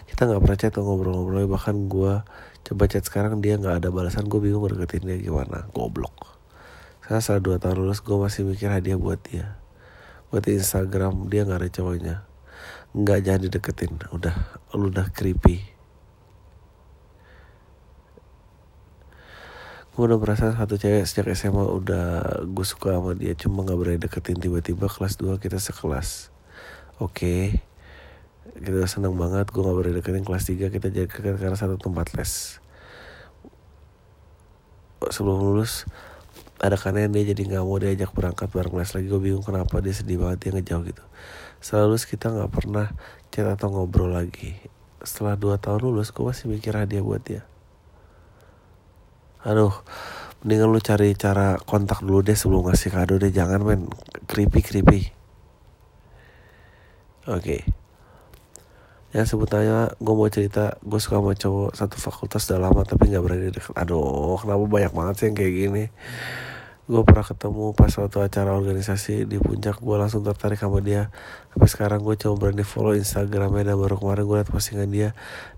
kita nggak pernah chat ngobrol-ngobrol. Bahkan gue coba chat sekarang dia nggak ada balasan gue bingung deketin dia gimana. Goblok. Sekarang setelah dua tahun lulus gue masih mikir hadiah buat dia. Buat Instagram dia nggak ada cowoknya. Nggak jangan dideketin. Udah lu udah creepy gue udah merasa satu cewek sejak SMA udah gue suka sama dia cuma nggak berani deketin tiba-tiba kelas 2 kita sekelas. Oke. Okay. kita seneng banget gue nggak berani deketin kelas 3 kita jadi karena satu tempat les. Sebelum lulus ada karena dia jadi nggak mau diajak berangkat bareng les lagi. Gue bingung kenapa dia sedih banget dia ngejauh gitu. Setelah lulus kita nggak pernah chat atau ngobrol lagi. Setelah dua tahun lulus gue masih mikir hadiah buat dia aduh mendingan lu cari cara kontak dulu deh sebelum ngasih kado deh. Jangan men. Creepy creepy. Oke. Okay. ya sebetulnya gue mau cerita gue suka sama cowok satu fakultas udah lama tapi nggak berani deket. Aduh kenapa banyak banget sih yang kayak gini? Gue pernah ketemu pas waktu acara organisasi di puncak. Gue langsung tertarik sama dia. Sampai sekarang gue cuma berani follow instagramnya dan baru kemarin gue liat postingan dia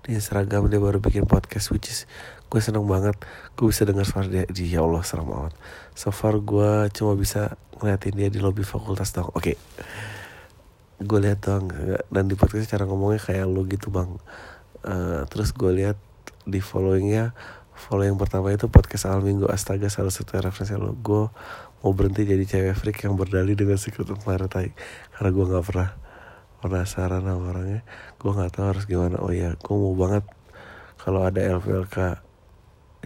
di instagram. Dia baru bikin podcast which is gue seneng banget. Gue bisa dengar suara dia. Di ya allah serem banget so far gue cuma bisa ngeliatin dia di lobby fakultas dong oke. Okay. gue lihat dong dan di podcast cara ngomongnya kayak lo gitu bang. Uh, terus gue lihat di followingnya follow yang pertama itu podcast Al Minggu. Astaga salah satu referensi lo gue mau berhenti jadi cewek freak yang berdali dengan admirer tai? Karena gue nggak pernah penasaran sama orangnya. Gue nggak tahu harus gimana. Oh ya gue mau banget kalau ada LVLK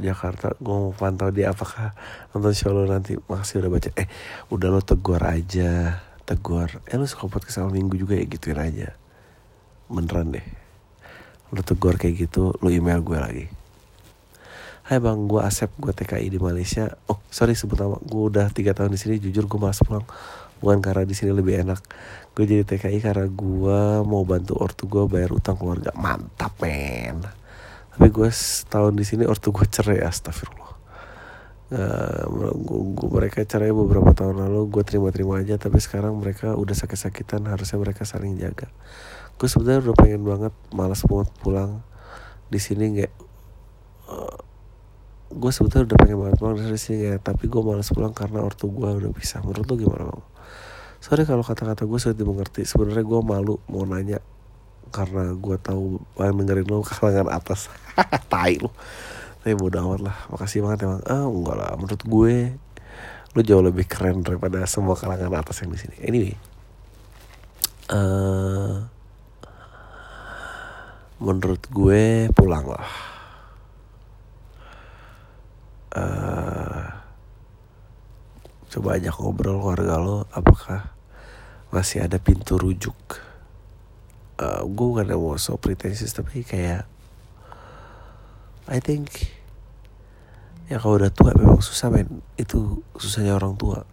Jakarta gue mau pantau dia apakah nonton show lo nanti makasih udah baca eh udah lo tegur aja tegur eh lo suka podcast awal minggu juga ya gituin aja beneran deh lo tegur kayak gitu lo email gue lagi Hai bang, gue Asep, gue TKI di Malaysia. Oh, sorry sebut nama. Gue udah tiga tahun di sini. Jujur gue malas pulang. Bukan karena di sini lebih enak. Gue jadi TKI karena gue mau bantu ortu gue bayar utang keluarga. Mantap men. Tapi gue setahun di sini ortu gue cerai. Astagfirullah. Uh, gua, mereka cerai beberapa tahun lalu. Gue terima-terima aja. Tapi sekarang mereka udah sakit-sakitan. Harusnya mereka saling jaga. Gue sebenarnya udah pengen banget, malas banget pulang di sini nggak uh, gue sebetulnya udah pengen banget pulang dari sini ya tapi gue malas pulang karena ortu gue udah bisa menurut lo gimana bang sorry kalau kata-kata gue sulit dimengerti sebenarnya gue malu mau nanya karena gue tahu paling dengerin lo kalangan atas. Tai lo tapi bodo amat lah. Makasih banget emang. Ah enggak lah. Menurut gue lo jauh lebih keren daripada semua kalangan atas yang di sini. Anyway. Uh, menurut gue pulang lah. Uh, coba ajak ngobrol keluarga lo apakah masih ada pintu rujuk uh, gue bukan mau so pretensius tapi kayak I think ya kalau udah tua memang susah men. Itu susahnya orang tua.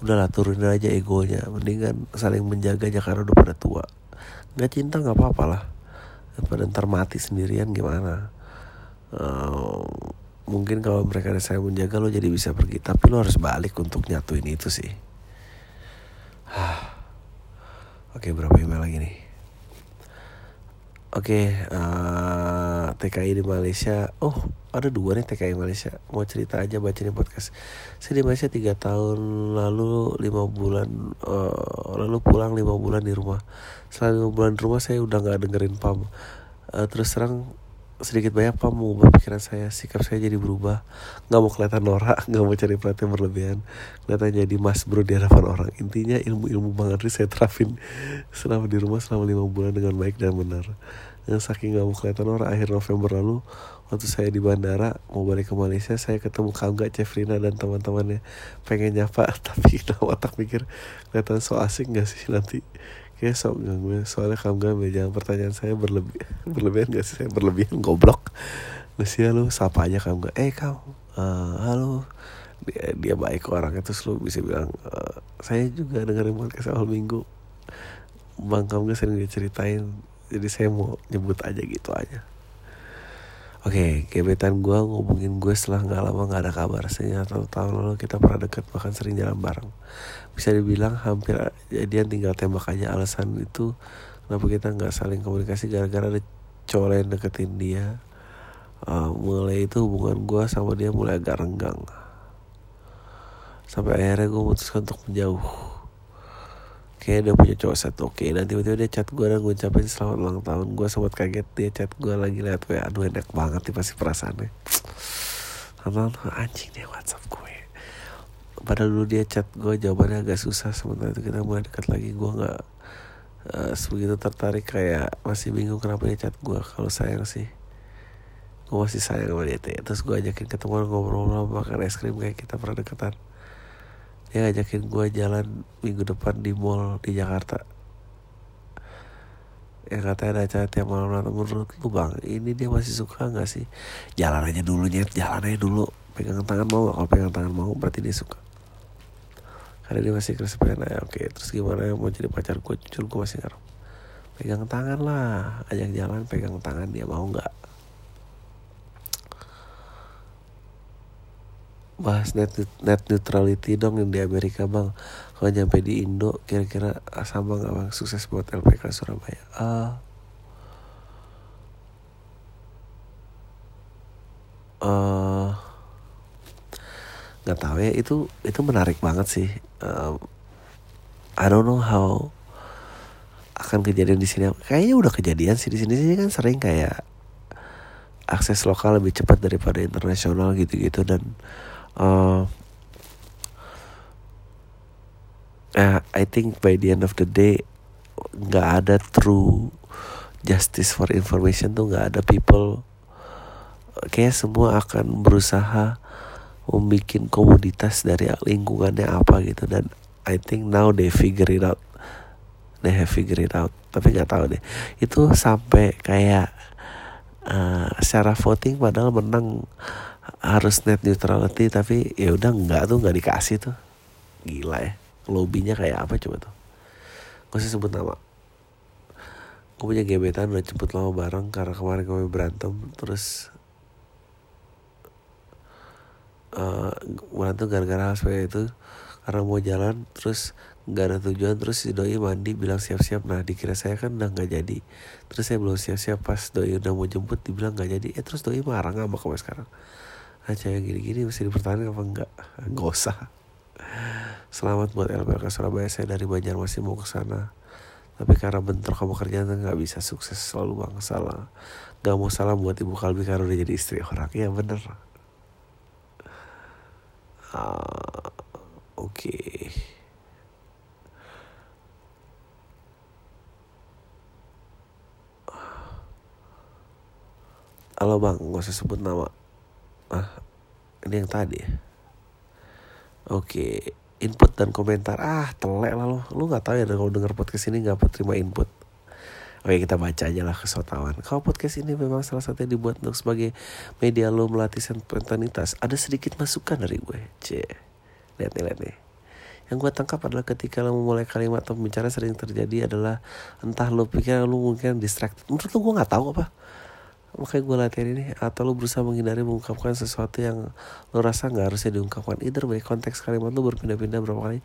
Udahlah turunin aja egonya. Mendingan saling menjaga aja karena udah pada tua. Nggak cinta nggak apa-apa lah. Daripada ntar mati sendirian gimana? Uh, mungkin kalau mereka ada saya menjaga lo jadi bisa pergi. Tapi lo harus balik untuk nyatuin itu sih. Oke berapa email lagi nih oke uh, eh, TKI di Malaysia. Oh ada dua nih TKI Malaysia. Mau cerita aja baca nih podcast. Saya di Malaysia tiga tahun lalu lima bulan uh, lalu pulang lima bulan di rumah. Setelah lima bulan di rumah saya udah nggak dengerin pam uh, terus terang sedikit banyak apa mengubah pikiran saya sikap saya jadi berubah. Nggak mau kelihatan norak nggak mau cari perhatian berlebihan. Kelihatan jadi mas bro di hadapan orang. Intinya ilmu ilmu bang Andri saya terapin selama di rumah selama lima bulan dengan baik dan benar. Dan saking nggak mau kelihatan norak akhir November lalu waktu saya di bandara mau balik ke Malaysia saya ketemu Kangga Cefrina dan teman-temannya. Pengen nyapa tapi kita otak mikir kelihatan so asing gak sih nanti Kayak sok Soalnya kamu gak jangan pertanyaan saya berlebih Berlebihan gak sih? Saya berlebihan goblok. Nasi lu sapa aja kamu gak? Eh kamu. Uh, Halo. Dia, dia baik orangnya Terus lu bisa bilang uh, Saya juga dengerin podcast awal minggu. Bang kamu gak sering diceritain. Jadi saya mau nyebut aja gitu aja Oke, okay, gebetan gue ngubungin gue setelah nggak lama nggak ada kabar. Sehingga tahun lalu kita pernah deket bahkan sering jalan bareng. Bisa dibilang hampir jadian tinggal tembak aja alasan itu kenapa kita nggak saling komunikasi gara-gara ada cowok lain deketin dia. Uh, mulai itu hubungan gue sama dia mulai agak renggang. Sampai akhirnya gue memutuskan untuk menjauh kayak dia punya cowok satu oke. Dan tiba-tiba dia chat gue dan gue ucapin selamat ulang tahun. Gue sempat kaget dia chat gue lagi liat wa aduh enak banget nih pasti perasaannya. Nonton anjing deh WhatsApp gue. Padahal dulu dia chat gue jawabannya agak susah. Sementara itu kita mulai dekat lagi Gue gak uh, sebegitu tertarik Kayak masih bingung kenapa dia chat gue Kalau sayang sih Gue masih sayang sama dia Terus gue ajakin ketemu ngobrol-ngobrol Makan es krim kayak kita pernah deketan dia ngajakin gue jalan minggu depan di mall di Jakarta. Yang katanya ada acara tiap malam nanti menurut lu bang ini dia masih suka nggak sih? Jalan aja dulu nyet. Jalan aja dulu. Pegang tangan mau kalau pegang tangan mau berarti dia suka. Karena dia masih kesepian aja oke terus gimana? Mau jadi pacar gue jujur gue masih ngarep. Pegang tangan lah. Ajak jalan pegang tangan. Dia mau nggak bahas net net neutrality dong yang di Amerika bang. Kalau nyampe di Indo kira-kira sama nggak bang? Sukses buat LPK Surabaya. Uh, nggak tahu ya itu itu menarik banget sih. Um, I don't know how akan kejadian di sini. Kayaknya udah kejadian sih di sini. Sih kan sering kayak akses lokal lebih cepat daripada internasional gitu-gitu dan uh, I think by the end of the day nggak ada true justice for information tuh nggak ada people. Kayak semua akan berusaha membuat komoditas dari lingkungannya apa gitu. Dan I think now they figure it out. They have figure it out. Tapi nggak tahu deh. Itu sampai kayak uh, secara voting padahal menang harus net neutrality tapi ya udah nggak tuh nggak dikasih tuh. Gila ya. Lobbynya kayak apa coba tuh? Gue sih sebut nama. Gue punya gebetan udah jemput lama bareng karena kemarin kami berantem terus uh, berantem gara-gara hal itu karena mau jalan terus nggak ada tujuan terus si doi mandi bilang siap-siap. Nah dikira saya kan udah nggak jadi. Terus saya belum siap-siap pas doi udah mau jemput dibilang nggak jadi. Eh terus doi marah ngambek sampai sekarang nah cewek gini-gini mesti dipertahankan apa enggak? Nggak usah. Selamat buat LPLK Surabaya saya dari Banjarmasin mau ke sana. Tapi karena bentrok kamu kerjaan nggak bisa sukses selalu bang salah gak mau salah buat ibu kalbi karena udah jadi istri orang. Ya bener. Uh, oke. Okay. Halo bang, gak usah sebut nama Ah, ini yang tadi. Ya Oke, input dan komentar. Ah, telek lah lo Lu gak tahu ya kalau denger podcast ini gak terima input. Oke kita baca aja lah kesotawan. Kalau podcast ini memang salah satu yang dibuat untuk sebagai media lo melatih spontanitas Ada sedikit masukan dari gue. C Lihat nih, lihat nih. Yang gue tangkap adalah ketika lo memulai kalimat atau bicara sering terjadi adalah entah lo pikir lo mungkin distracted. Menurut lo gue nggak tahu apa makanya gue latihan ini atau lo berusaha menghindari mengungkapkan sesuatu yang lo rasa nggak harusnya diungkapkan. Either way konteks kalimat lo berpindah-pindah berapa kali.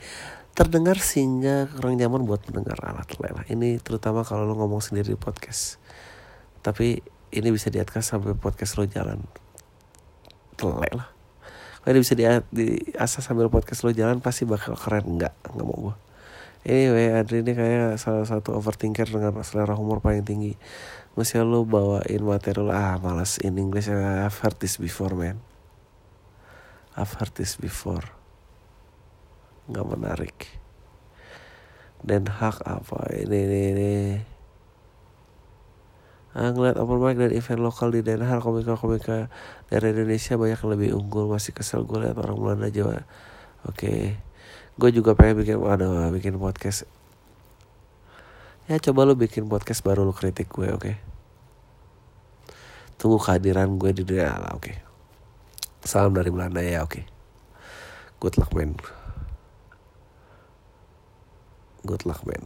Terdengar sehingga kurang nyaman buat mendengar alat lelah ini terutama kalau lo ngomong sendiri di podcast. Tapi ini bisa diatkan sampai podcast lo jalan. Telek lah. Kalau ini bisa di, sambil podcast lo jalan pasti bakal keren. Nggak nggak mau gue Anyway, Adri ini kayak salah satu overthinker dengan selera humor paling tinggi masih lo bawain materi lo ah malas in English I've heard this before man. I've heard this before. Nggak menarik. Dan hak apa? Ini ini ini. Ah, ngeliat open mic dan event lokal di Den Haag komika-komika dari Indonesia banyak yang lebih unggul. Masih kesel gue liat orang Belanda Jawa. Oke. Okay. gue juga pengen bikin waduh bikin podcast. Ya coba lu bikin podcast baru lu kritik gue oke? okay? Tunggu kehadiran gue di dunia. Lah oke. Okay? salam dari Belanda. Ya oke. Okay? good luck man. Good luck man.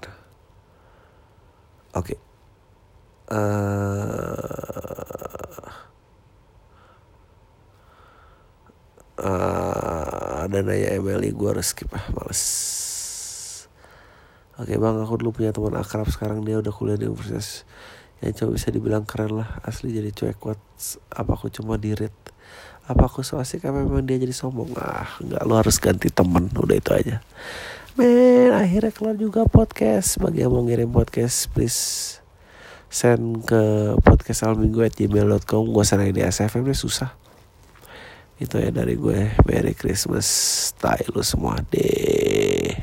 Oke. Okay. uh, uh, ada nanya Emily gue harus skip ah males. Oke bang, aku dulu punya teman akrab sekarang. Dia udah kuliah di universitas yang coba bisa dibilang keren lah asli jadi cuek kuat apa aku cuma dirit apa aku so asik apa memang dia jadi sombong? Ah nggak lu harus ganti temen udah itu aja. Men akhirnya keluar juga podcast. Bagi yang mau ngirim podcast please send ke podcast alminggu at gmail.com gue sana di SFM ini susah. Itu ya dari gue. Merry Christmas style lu semua deh